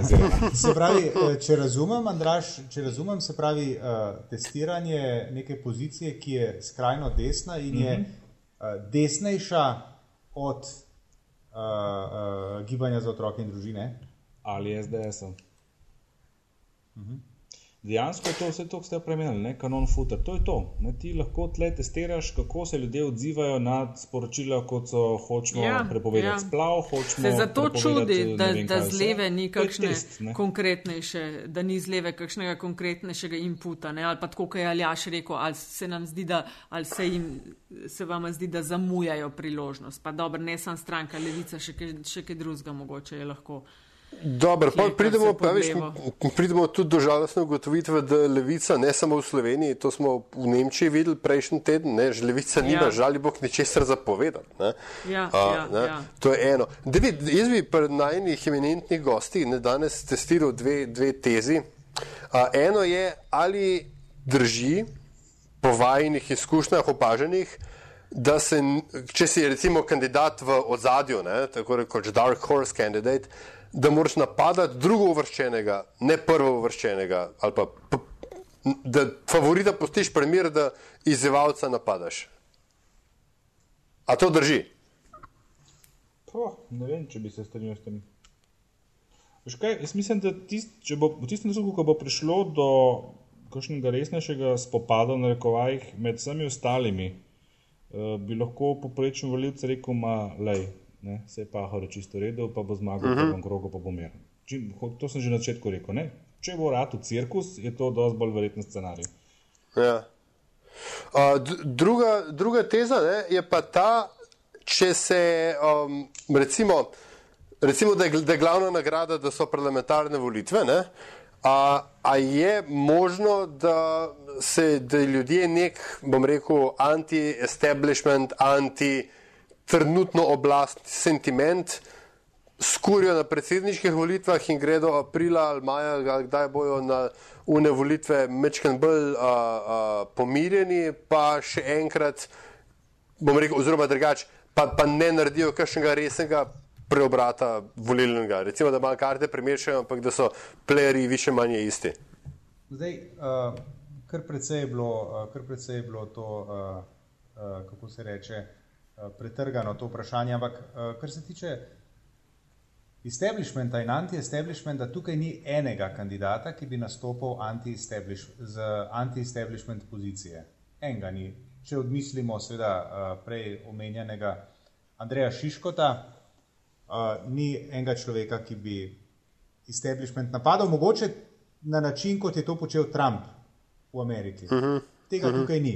[laughs] se pravi eh, če razumem, Andraš, če razumem, se pravi uh, testiranje neke pozicije, ki je skrajno desna in je uh, desnejša od uh, uh, gibanja za otroke in družine. Ali SDS. -om. Uh -huh. Dejansko je to vse to, kar ste premenili, kanon footer. To je to. Ne? Ti lahko tle testiraš, kako se ljudje odzivajo na sporočila, kot so hočemo ja, prepovedati ja. splav. Se zato čudi, da, da z leve ni kakšne test, konkretnejše, da ni z leve kakšnega konkretnejšega inputa. Ne? Ali pa tako, kot je Aljaš rekel, ali se nam zdi, da, ali se jim. Se vam zdi, da zamujajo priložnost. Pa dobro, ne samo stranka, levica, še kaj drugega mogoče je lahko. Dobro, pa pridemo, praviš, pridemo tudi do žalostne ugotovitve, da levica ne samo v Sloveniji, to smo v Nemčiji videli prejšnji teden, ne, že levica ja. nima, žal bog, ničesar zapovedati. Ja, ja, ja. To je eno. David, jaz bi pred najnih eminentnih gosti ne, danes testiral dve, dve tezi. A, eno je, ali drži po vajnih izkušnjah opaženih, da se, če si recimo kandidat v ozadju, ne, tako rekoč dark horse candidate, da moraš napadati drugo uvrščenega, ne prvo uvrščenega, ali pa da favorita postiš primer, da izzivalca napadaš. A to drži? Po, ne vem, če bi se strinjal s tem. Kaj, jaz mislim, da tist, bo, v tistem trenutku, ko bo prišlo do kakšnega resnejšega spopada na rekovajih med vsemi ostalimi, uh, bi lahko poprečen volivec rekel, da ne, se je pa hore čisto redel, pa bo zmagal uh -huh. v prvem krogu, pa bo mir. To sem že na začetku rekel. Ne? Če bo rad v cirkus, je to dosti bolj verjeten scenarij. Ja. Uh, druga, druga teza ne, je pa ta, če se um, recimo, recimo da, je, da je glavna nagrada, da so parlamentarne volitve. Ne, a, a je možno, da se da ljudje nek, bom rekel, anti-establishment, anti-establishment trenutno oblast sentiment, skurijo na predsedniških volitvah in gredo aprila ali maja, ali kdaj bojo na une volitve mečken bolj a, a, pomirjeni, pa še enkrat, bom rekel, oziroma drugače, pa, pa ne naredijo kakšnega resnega preobrata volilnega. Recimo, da malo karte premešajo, ampak da so playeri više manje isti. Zdaj, uh, kar precej je bilo, uh, kar precej je bilo to, uh, uh, kako se reče, uh, pretrgano to vprašanje, ampak uh, kar se tiče establishmenta in anti-establishmenta, tukaj ni enega kandidata, ki bi nastopil anti z anti-establishment pozicije. Enega ni. Če odmislimo, seveda, prej omenjenega Andreja Šiškota, ni enega človeka, ki bi establishment napadal, mogoče na način, kot je to počel Trump v Ameriki. Mhm. Tega mhm. tukaj ni.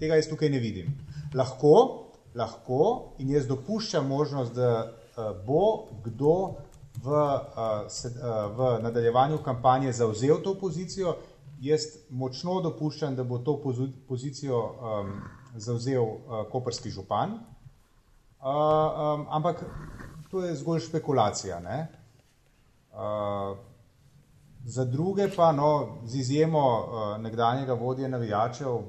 Tega jaz tukaj ne vidim. Lahko, lahko in jaz dopuščam možnost, da Eh, bo kdo v, eh, eh, v nadaljevanju kampanje zauzel to pozicijo. Jaz močno dopuščam, da bo to pozicijo um, zauzel uh, koperski župan, uh, um, ampak to je zgolj špekulacija. Uh, za druge pa, no, z izjemo uh, nekdanjega vodje navijačev,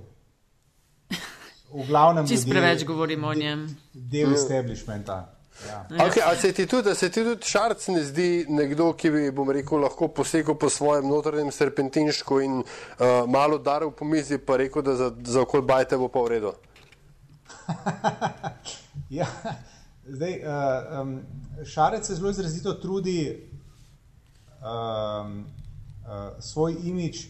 v glavnem. Čist preveč govorimo o njem. Del establishmenta. Ja. Okay, ali se ti tudi, se ti tudi šarc ne zdi nekdo, ki bi, bom rekel, lahko posegel po svojem notranjem serpentinšku in uh, malo daril po mizi, pa rekel, da za, za okol bajte bo pa v redu? [laughs] ja, zdaj, uh, um, šarec se zelo izrazito trudi um, uh, svoj imič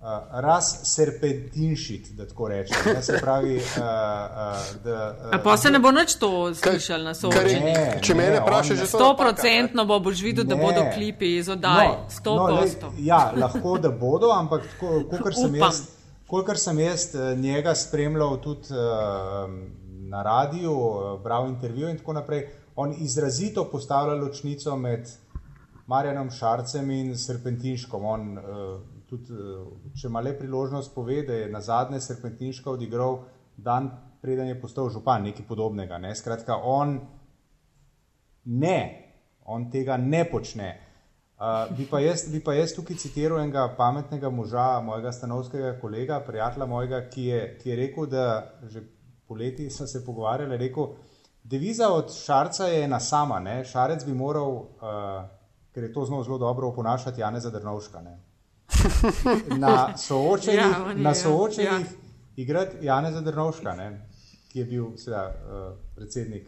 uh, raz serpentinšit, da tako rečem. Ne, se pravi, uh, uh, da. Uh, pa se ne bo nič to slišal na soočenju. Če me ne vprašaš, že sto procentno bo boš videl, ne. da bodo klipi iz oddaj. No, no, posto. Ja, lahko da bodo, ampak kolikor sem jaz. Kolikor sem jaz njega spremljal tudi uh, na radiju, bral intervjuje in tako naprej, on izrazito postavlja ločnico med Marjanom Šarcem in Serpentinškom. On, uh, tudi, eh, če ima le priložnost povedati, da je na zadnje Serpentinška odigral dan, preden je postal župan, nekaj podobnega. Ne? Skratka, on ne, on tega ne počne. Uh, bi, pa jaz, bi pa jaz tukaj citiral enega pametnega moža, mojega stanovskega kolega, prijatelja mojega, ki je, ki je rekel, da že poleti smo se pogovarjali, rekel, deviza od Šarca je ena sama, ne? Šarec bi moral, uh, ker je to znal zelo dobro oponašati, Jane Zadrnovška. Ne? [laughs] na soočenjih, ja, na soočenjih ja. igrati Jana Zadrnovška, ne, ki je bil seveda, uh, predsednik.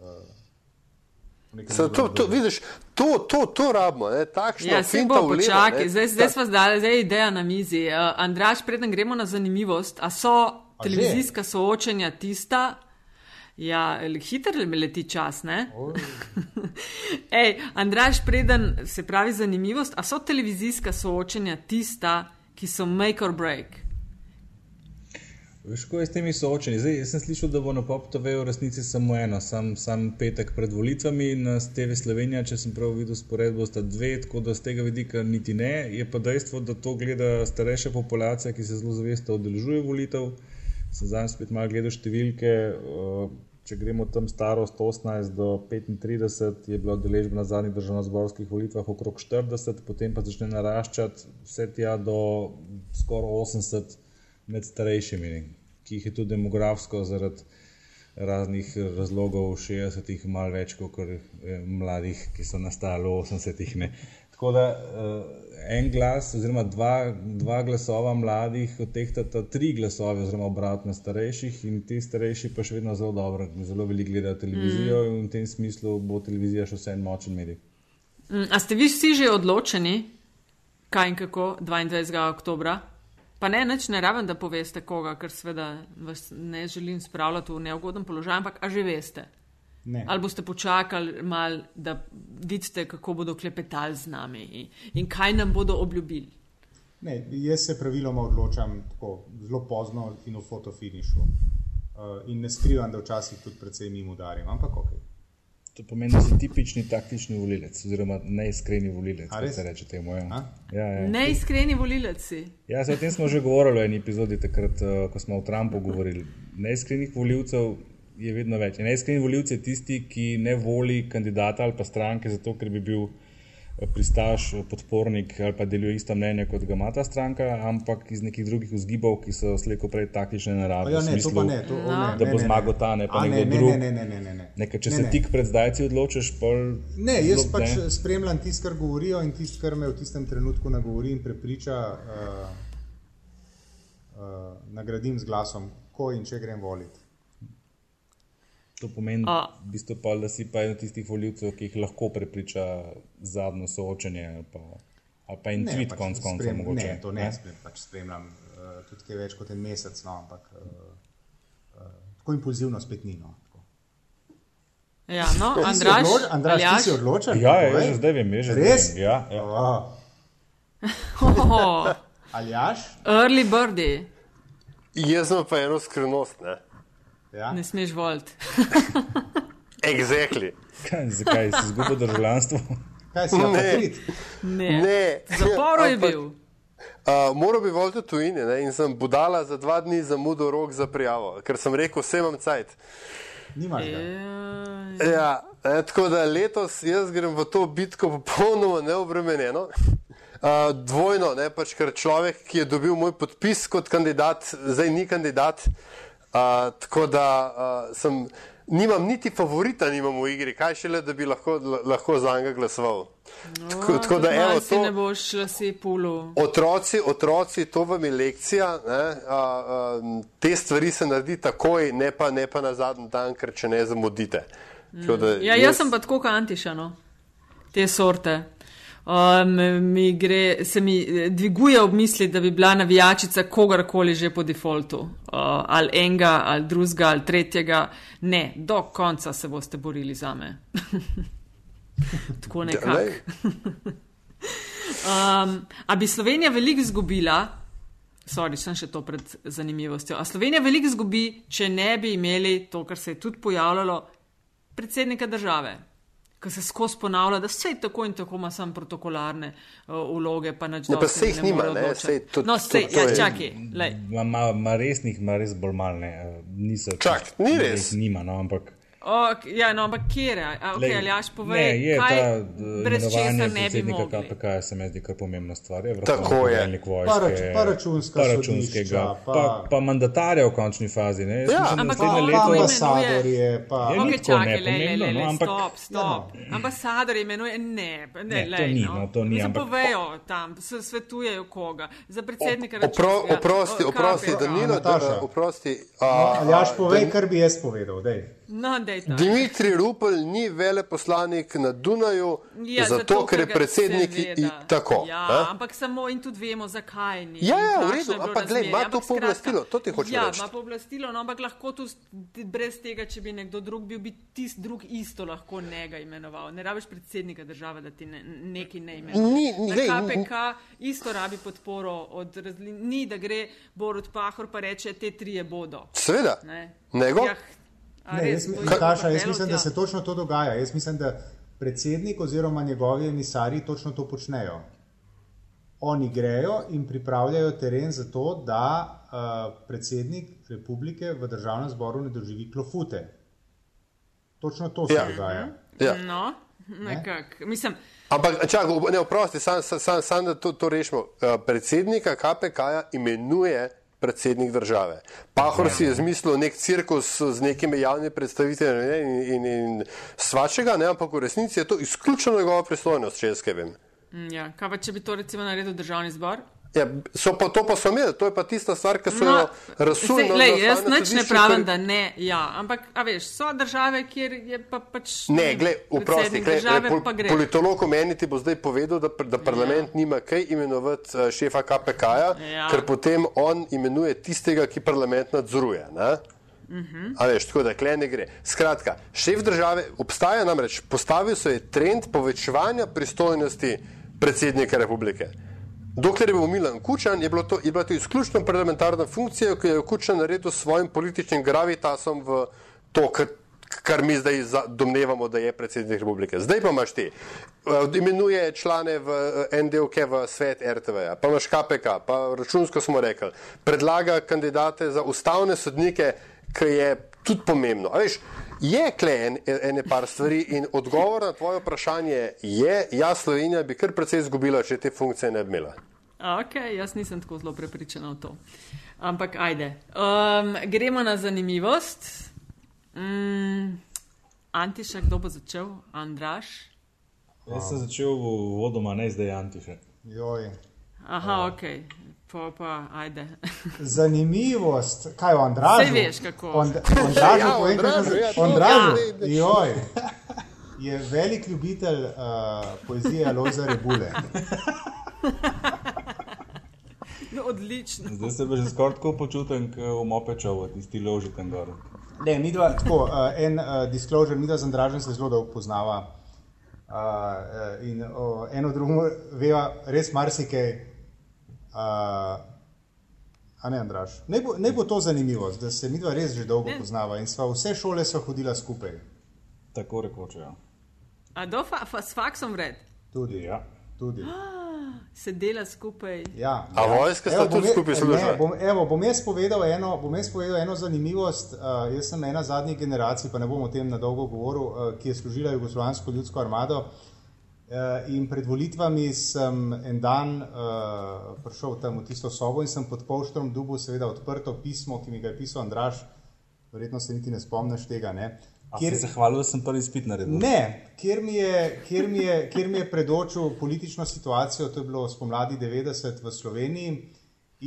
Uh, to, to, to, vidiš, to, to, to rabimo, takšno ja, finta bo, počakaj, zdaj, zdaj smo zdaj, zdaj je ideja na mizi. Uh, Andraš, preden gremo na zanimivost, a so a televizijska že? soočenja tista, Ja, hitro le leti čas, ne? [laughs] Ej, Andraš, preden se pravi zanimivost, a so televizijska soočenja tista, ki so make or break? Veš, ko je s temi soočenji? Zdaj, jaz sem slišal, da bo na PopTV v resnici samo eno, sam, sam petek pred volitvami na TV Slovenija, če sem prav videl sporedbo, sta dve, tako da z tega vidika niti ne. Je pa dejstvo, da to gleda starejša populacija, ki se zelo zavesta odeležuje volitev. Sem zdaj spet malo gledal številke. Uh, če gremo tam starost 18 do 35, je bila deležba na zadnjih državno-zborskih volitvah okrog 40, potem pa začne naraščati vse tja do skoraj 80 med starejšimi, ki jih je tudi demografsko zaradi raznih razlogov 60-ih, malo več kot mladih, ki so nastali v 80-ih. Tako da uh, en glas, oziroma dva, dva glasova mladih, od teh ta tri glasove, oziroma obratno starejših, in ti starejši pa še vedno zelo dobro, zelo veliko gledajo televizijo mm. in v tem smislu bo televizija še vse en močen medij. Mm, a ste vi vsi že odločeni, kaj in kako 22. oktober? Pa ne, neč ne raven, da poveste koga, ker seveda vas ne želim spravljati v neugoden položaj, ampak a že veste. Ne. Ali boste počakali malo, da vidite, kako bodo klepetali z nami in, in kaj nam bodo obljubili? Ne, jaz se praviloma odločam tako zelo pozno in v fotofinišu. Uh, in ne skrivam, da včasih tudi precej mimo udarim, ampak ok. To pomeni, da si tipični taktični volilec, oziroma neiskreni volilec. Ali se reče temu? Ja. Ja, ja. Neiskreni volilec si. Ja, o tem smo že govorili v eni epizodi, takrat, uh, ko smo o Trumpu govorili. Neiskrenih volilcev je vedno več. In najskrajni voljivci je tisti, ki ne voli kandidata ali pa stranke, zato ker bi bil pristaš, podpornik ali pa deluje isto mnenje kot ga ima ta stranka, ampak iz nekih drugih vzgibov, ki so slejko prej taktične narave. Ja, ne, smislu, to pa ne, to, no. ne, da bo ne, zmagal ta, ne pa A, nekdo ne, drug. Ne, ne, ne, ne, ne. Nekaj, če Ne, se ne. tik pred zdajci odločiš, pol. Ne, jaz zelo- pač ne. spremljam tisto, kar govorijo in tisto, kar me v tistem trenutku nagovori in prepriča, uh, uh, nagradim z glasom, ko in če grem voliti. To pomeni, A. v bistvu pa, da si pa eden tistih voljivcev, ki jih lahko prepriča zadnjo soočenje ali pa, ali pa en Ne, tweet pač konc koncev sprem- mogoče. Ne, to ne, sprem, pač spremljam uh, tudi kaj več kot en mesec, no, ampak uh, uh, tako impulzivno spet ni. No, tako. Ja, no, Andraš, odloč- Andraš, ti si odločen? Ja, ja, Povej. jaz že zdaj vem, jaz že Res? vem. Ja, ja. Oh, Oh, Aljaš? early birdie, Jaz imam pa eno skrivnost, ne? Ja. ne smeš voliti. [laughs] Exactly. Kaj, zakaj si izgubil državljanstvo? Kaj si, Ne. Ne. Ne. Zaporu je bil. Uh, moral bi voliti v tujini ne? in sem budala za dva dni zamudil rok za prijavo, ker sem rekel, vse imam cajt. Nimaš ga. Ja, Ja, ne, tako da letos jaz grem v to bitko popolnoma neobremenjeno. Uh, dvojno, ne, pač, ker človek, ki je dobil moj podpis kot kandidat, zdaj ni kandidat. Uh, tako da uh, sem, nimam niti favorita, nimam v igri, kaj šele, da bi lahko, lahko za njega glasoval. Tako, tako da, evo, No, si ne to, boš lase pulu. otroci, otroci, to vam je lekcija. Ne, uh, uh, te stvari se naredi takoj, ne pa, ne pa na zadnji dan, ker če ne zamudite. Tako da Ja, jaz sem pa tako antišano, te sorte. Um, mi gre, se mi eh, dviguje ob misli, da bi bila navijačica kogarkoli že po defaultu, uh, ali enega, ali drugega, ali tretjega. Ne, do konca se boste borili za me. [laughs] tako nekako. Um, [laughs] a bi Slovenija veliko izgubila, sorry, sem še to pred zanimivostjo, a Slovenija veliko izgubi, če ne bi imeli to, kar se je tudi pojavljalo, predsednika države. Ko se skozi ponavlja, da vse tako in tako ima samo protokolarne uh, vloge, pa Ne, pa saj jih nima, ne, saj to- No, to- sej, to ja, je- čakaj. Ma, ma, ma resnih, ma res bolj malne. Niso, Čak, ni res. Nima, no, ampak. O, k- ja, no, ampak kje je? Okay, Glej, Aljaš, povej, ne, je kaj ta, brez eh, česa imenovanje ne bi mogli. KPK, se mi zdi kar pomembna stvar. Je Tako je. Pa vojske, rač- pa računska pa računskega, sodišča, pa, pa- pa mandatarja v končni fazi. Ne? Jaz Ja, mislim, ampak Pa leto- imenuje- ambasadorje, pa Je, Ok, ni tako čakaj, le, le, le, no, le, ampak- stop, stop. Ja, Ambasador imenuje, ne, ne, Ne, to lej, ni, no. no, to ni, ampak- povejo tam, se svetujejo koga. Za predsednika računskega- oprosti, oprosti. Danilo, Nataša. da, oprosti. No, a, Aljaš, a, povej, kar bi jaz povedal. Dej. No, dej ta. Dimitri Rupel ni veleposlanik na Dunaju, Ja, zato ker je predsednik i, seveda. tako. Ja, a? ampak samo in tudi vemo, zakaj ni. Ja, in ja, v redu, ampak glej, ima to pooblastilo, to ti hočem ja, reči. ima pooblastilo, no, ampak lahko s- brez tega, če bi nekdo drug bil, bi tisti drug isto lahko njega imenoval. Ne rabiš predsednika države, da ti ne, neki ne imenuje. Ni- ni- Na glej, KPK isto rabi podporo od razli... Ni, da gre Borut Pahor pa reče, te trije bodo. Seveda. Ne. Nego? Ja, Ne, res, jaz, Nataša, jaz mislim, da tja. se točno to dogaja. Jaz mislim, da predsednik oziroma njegovi emisari točno to počnejo. Oni grejo in pripravljajo teren za to, da uh, predsednik republike v državnem zboru ne doživi klofute. Točno to se Ja. dogaja. Ja. No, nekako. Mislim, Ampak, čakaj, ne, oprosti, sam, sam, sam, sam da to, to rešimo. Uh, predsednika KPK-ja imenuje predsednik države. Pahor si je zmislil nek cirkus z nekimi javnimi predstavitelji ne, in, in, in svačega, ne, ampak v resnici je to izključno njegova pristojnost, če jaz kaj vem. mm, ja, kaj pa če bi to recimo naredil državni zbor? Ja, so pa to pa so imeli, to je pa tista stvar, ki so No, jo razsuli. saj, lej, jaz nič ne pravim, da ne, ja, ampak, a veš, so države, kjer je pa pač. Ne, gled, predsednik gled, pol, politolog meni ti bo zdaj povedal, da, da parlament ja. nima kaj imenovati uh, šefa KPK-ja, Ja. ker potem on imenuje tistega, ki parlament nadzoruje. ne? A veš, tako da kle ne gre. Skratka, šef države obstaja namreč, postavil se je trend povečevanja pristojnosti predsednika republike. Dokler je bil Milan Kučan, je, bilo to, je bila to izključno parlamentarna funkcija, ki jo je Kučan naredil s svojim političnim gravitasom v to, kar, kar mi zdaj domnevamo, da je predsednik republike. Zdaj pa imaš ti. Eh, Imenuje člane v eh, NDOK v svet RTV, pa imaš KPK, pa računsko smo rekli, predlaga kandidate za ustavne sodnike, ki je tudi pomembno. A veš, je kle en, ene par stvari in odgovor na tvoje vprašanje je, ja, Slovenija bi kar precej izgubila, če te funkcije ne bi imela. Ok, jaz nisem tako zelo prepričana v to. Ampak ajde. Um, gremo na zanimivost. Mm, Antiša, kdo bo začel? Andraš? Jaz sem začel v vodoma, ne zdaj Antiša. Joj. Aha, ok. Pa, pa, ajde. Zanimivost, kaj je Andraž? Saj veš, kako. Andraž, [laughs] Ja, povem, kako Andražu, se- ja, to- Andražu, ja. joj. [laughs] Je velik ljubitelj uh, poezije Lojza Rebule. [laughs] No, odlično. Zdaj se že skoraj tako počutim, kot v mopečovu, tisti loži tam gor. Ne, mi dva, tako, uh, en uh, disclosure, mi dva z Andražem se zelo dolgo poznava. Uh, uh, in uh, eno drugo veva res marsikaj. Uh, a ne, Andraž. Ne bo, ne bo to zanimivo, da se mi dva res že dolgo poznava in sva vse šole sva hodila skupaj. Tako rekoč, ja. A do fa, fa, s faksom vred? Tudi. ja. tudi. Se dela skupaj. Ja, A vojska sta Evo, bom tudi skupaj ne, služila? Bom, evo, bom jaz povedal eno, bom jaz povedal eno zanimivost. Uh, jaz sem ena zadnjih generacij, pa ne bom o tem na dolgo govoril, uh, ki je služila Jugoslovansko ljudsko armado. Uh, in pred volitvami sem en dan uh, prišel tam v tisto sobo in sem pod polštrom dubu seveda odprto pismo, ki mi ga je pisal Andraš, verjetno se niti ne spomniš tega. Ne? Kjer... se hvalil, da sem prvi izpit naredil? Ne, kjer mi, je, kjer, mi je, kjer mi je predočil politično situacijo, to je bilo spomladi 90 v Sloveniji,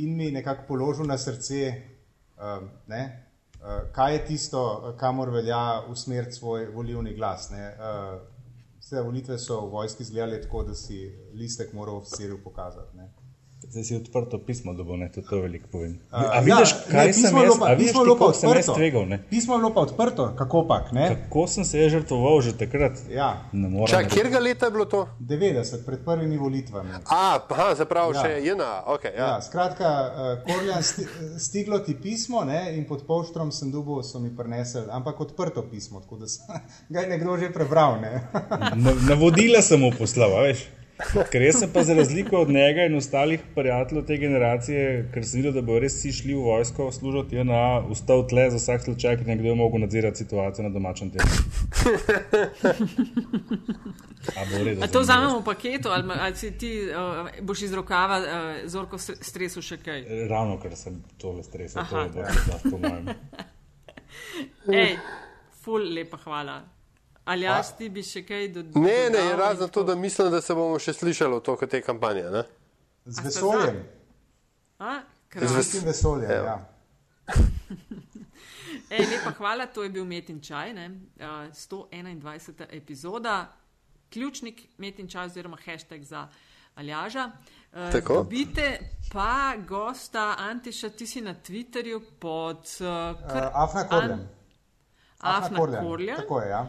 in mi nekako položil na srce, um, ne, uh, kaj je tisto, kamor velja usmeriti svoj volivni glas. Ne. Uh, vse volitve so v vojski izgledale tako, da si listek moral oficirju pokazati. Ne. Zdaj si odprto pismo, da bo ne, tudi to veliko povem. A vidiš, kaj ne, sem jaz, pa- a vidiš, pa koliko sem jaz tvegal, ne? Pismo je bilo pa odprto, kako pak, ne? Kako sem se jaz žrtvoval že takrat? Ja, Ne morem. Čak, reči. kjer ga leta je bilo to? 90, pred prvimi volitvami. A, aha, zapravo Ja. še jena, ok. Ja. Ja, skratka, uh, Korjan, sti, stiglo ti pismo ne, in pod polštrom sem dubo, so mi prinesli, ampak odprto pismo, tako da sem, [laughs] ga je nekdo že prebral. Ne. Na- Navodila sem mu poslal, a veš. Ker jaz sem pa za razliko od njega in ostalih prijateljev te generacije, ker sem videl, da bo res vsi šli v vojsko služiti, je na ustal tle za vsak slučaj, ker nekdo je mogel nadzirati situacijo na domačem terenu. A redu. A to vzamemo v paketu, ali, ali si ti uh, boš iz rokava uh, zorko stre- stresu še kaj? Ravno, ker sem tole stresel, to je bilo po mojem. [laughs] Ej, ful, lepa hvala. Ali jaz ti bi še kaj dodal? Ne, ne, razen to, da mislim, da se bomo še slišali v toku te kampanje. Ne? Z vesoljem, A, Z krasno. ves- s tem vesoljem. Ja. [laughs] Ej, lepa hvala, to je bil Metin Čaj, ne? uh, 121. epizoda, ključnik Metin Čaj oziroma hashtag za Aljaža. Uh, Tako. dobite pa gosta Antiša, ti si na Twitterju pod uh, Uh, Afna Korjan. Afna Korlja. Tako je, ja.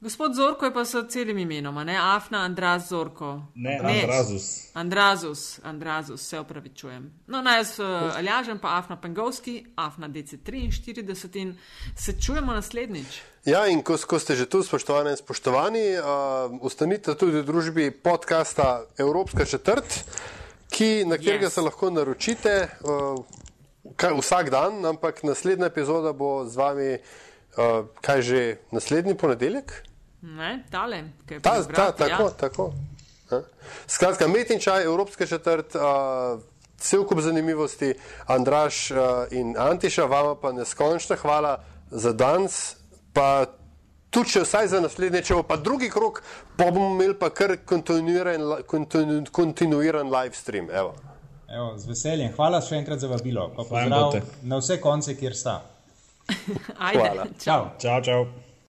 Gospod Zorko je pa s celim imenom, a ne Afna Andraz Zorko. Ne, Andrazus. Andrazus, Andrazus, se opravičujem. No, naj jaz uh, Aljažem, pa Afna Pengovski, Afna DC43 in se čujemo naslednjič. Ja, in ko, ko ste že tu, spoštovane in spoštovani, uh, ostanite tudi v družbi podcasta Evropska četrt, ki, na katerega Yes. se lahko naročite uh, kaj, vsak dan, ampak naslednja epizoda bo z vami, uh, kaj že naslednji ponedeljek. Ne, tale, Ta, ta, vratu, tako, ja. tako. Ja. Skratka, Metin čaj, Evropska četrt, uh, cel kup zanimivosti, Andraš uh, in Antiša, vama pa neskončna hvala za danes, pa tudi če vsaj za naslednje, če bo pa drugi krok, pa bomo imeli pa kar kontinuiran, kontinu, kontinuiran live stream. Evo. Evo, z veseljem. Hvala še enkrat za vabilo. Pa pozdrav na vse konce, kjer sta. [laughs] Ajde, Hvala. čau. Čau, čau.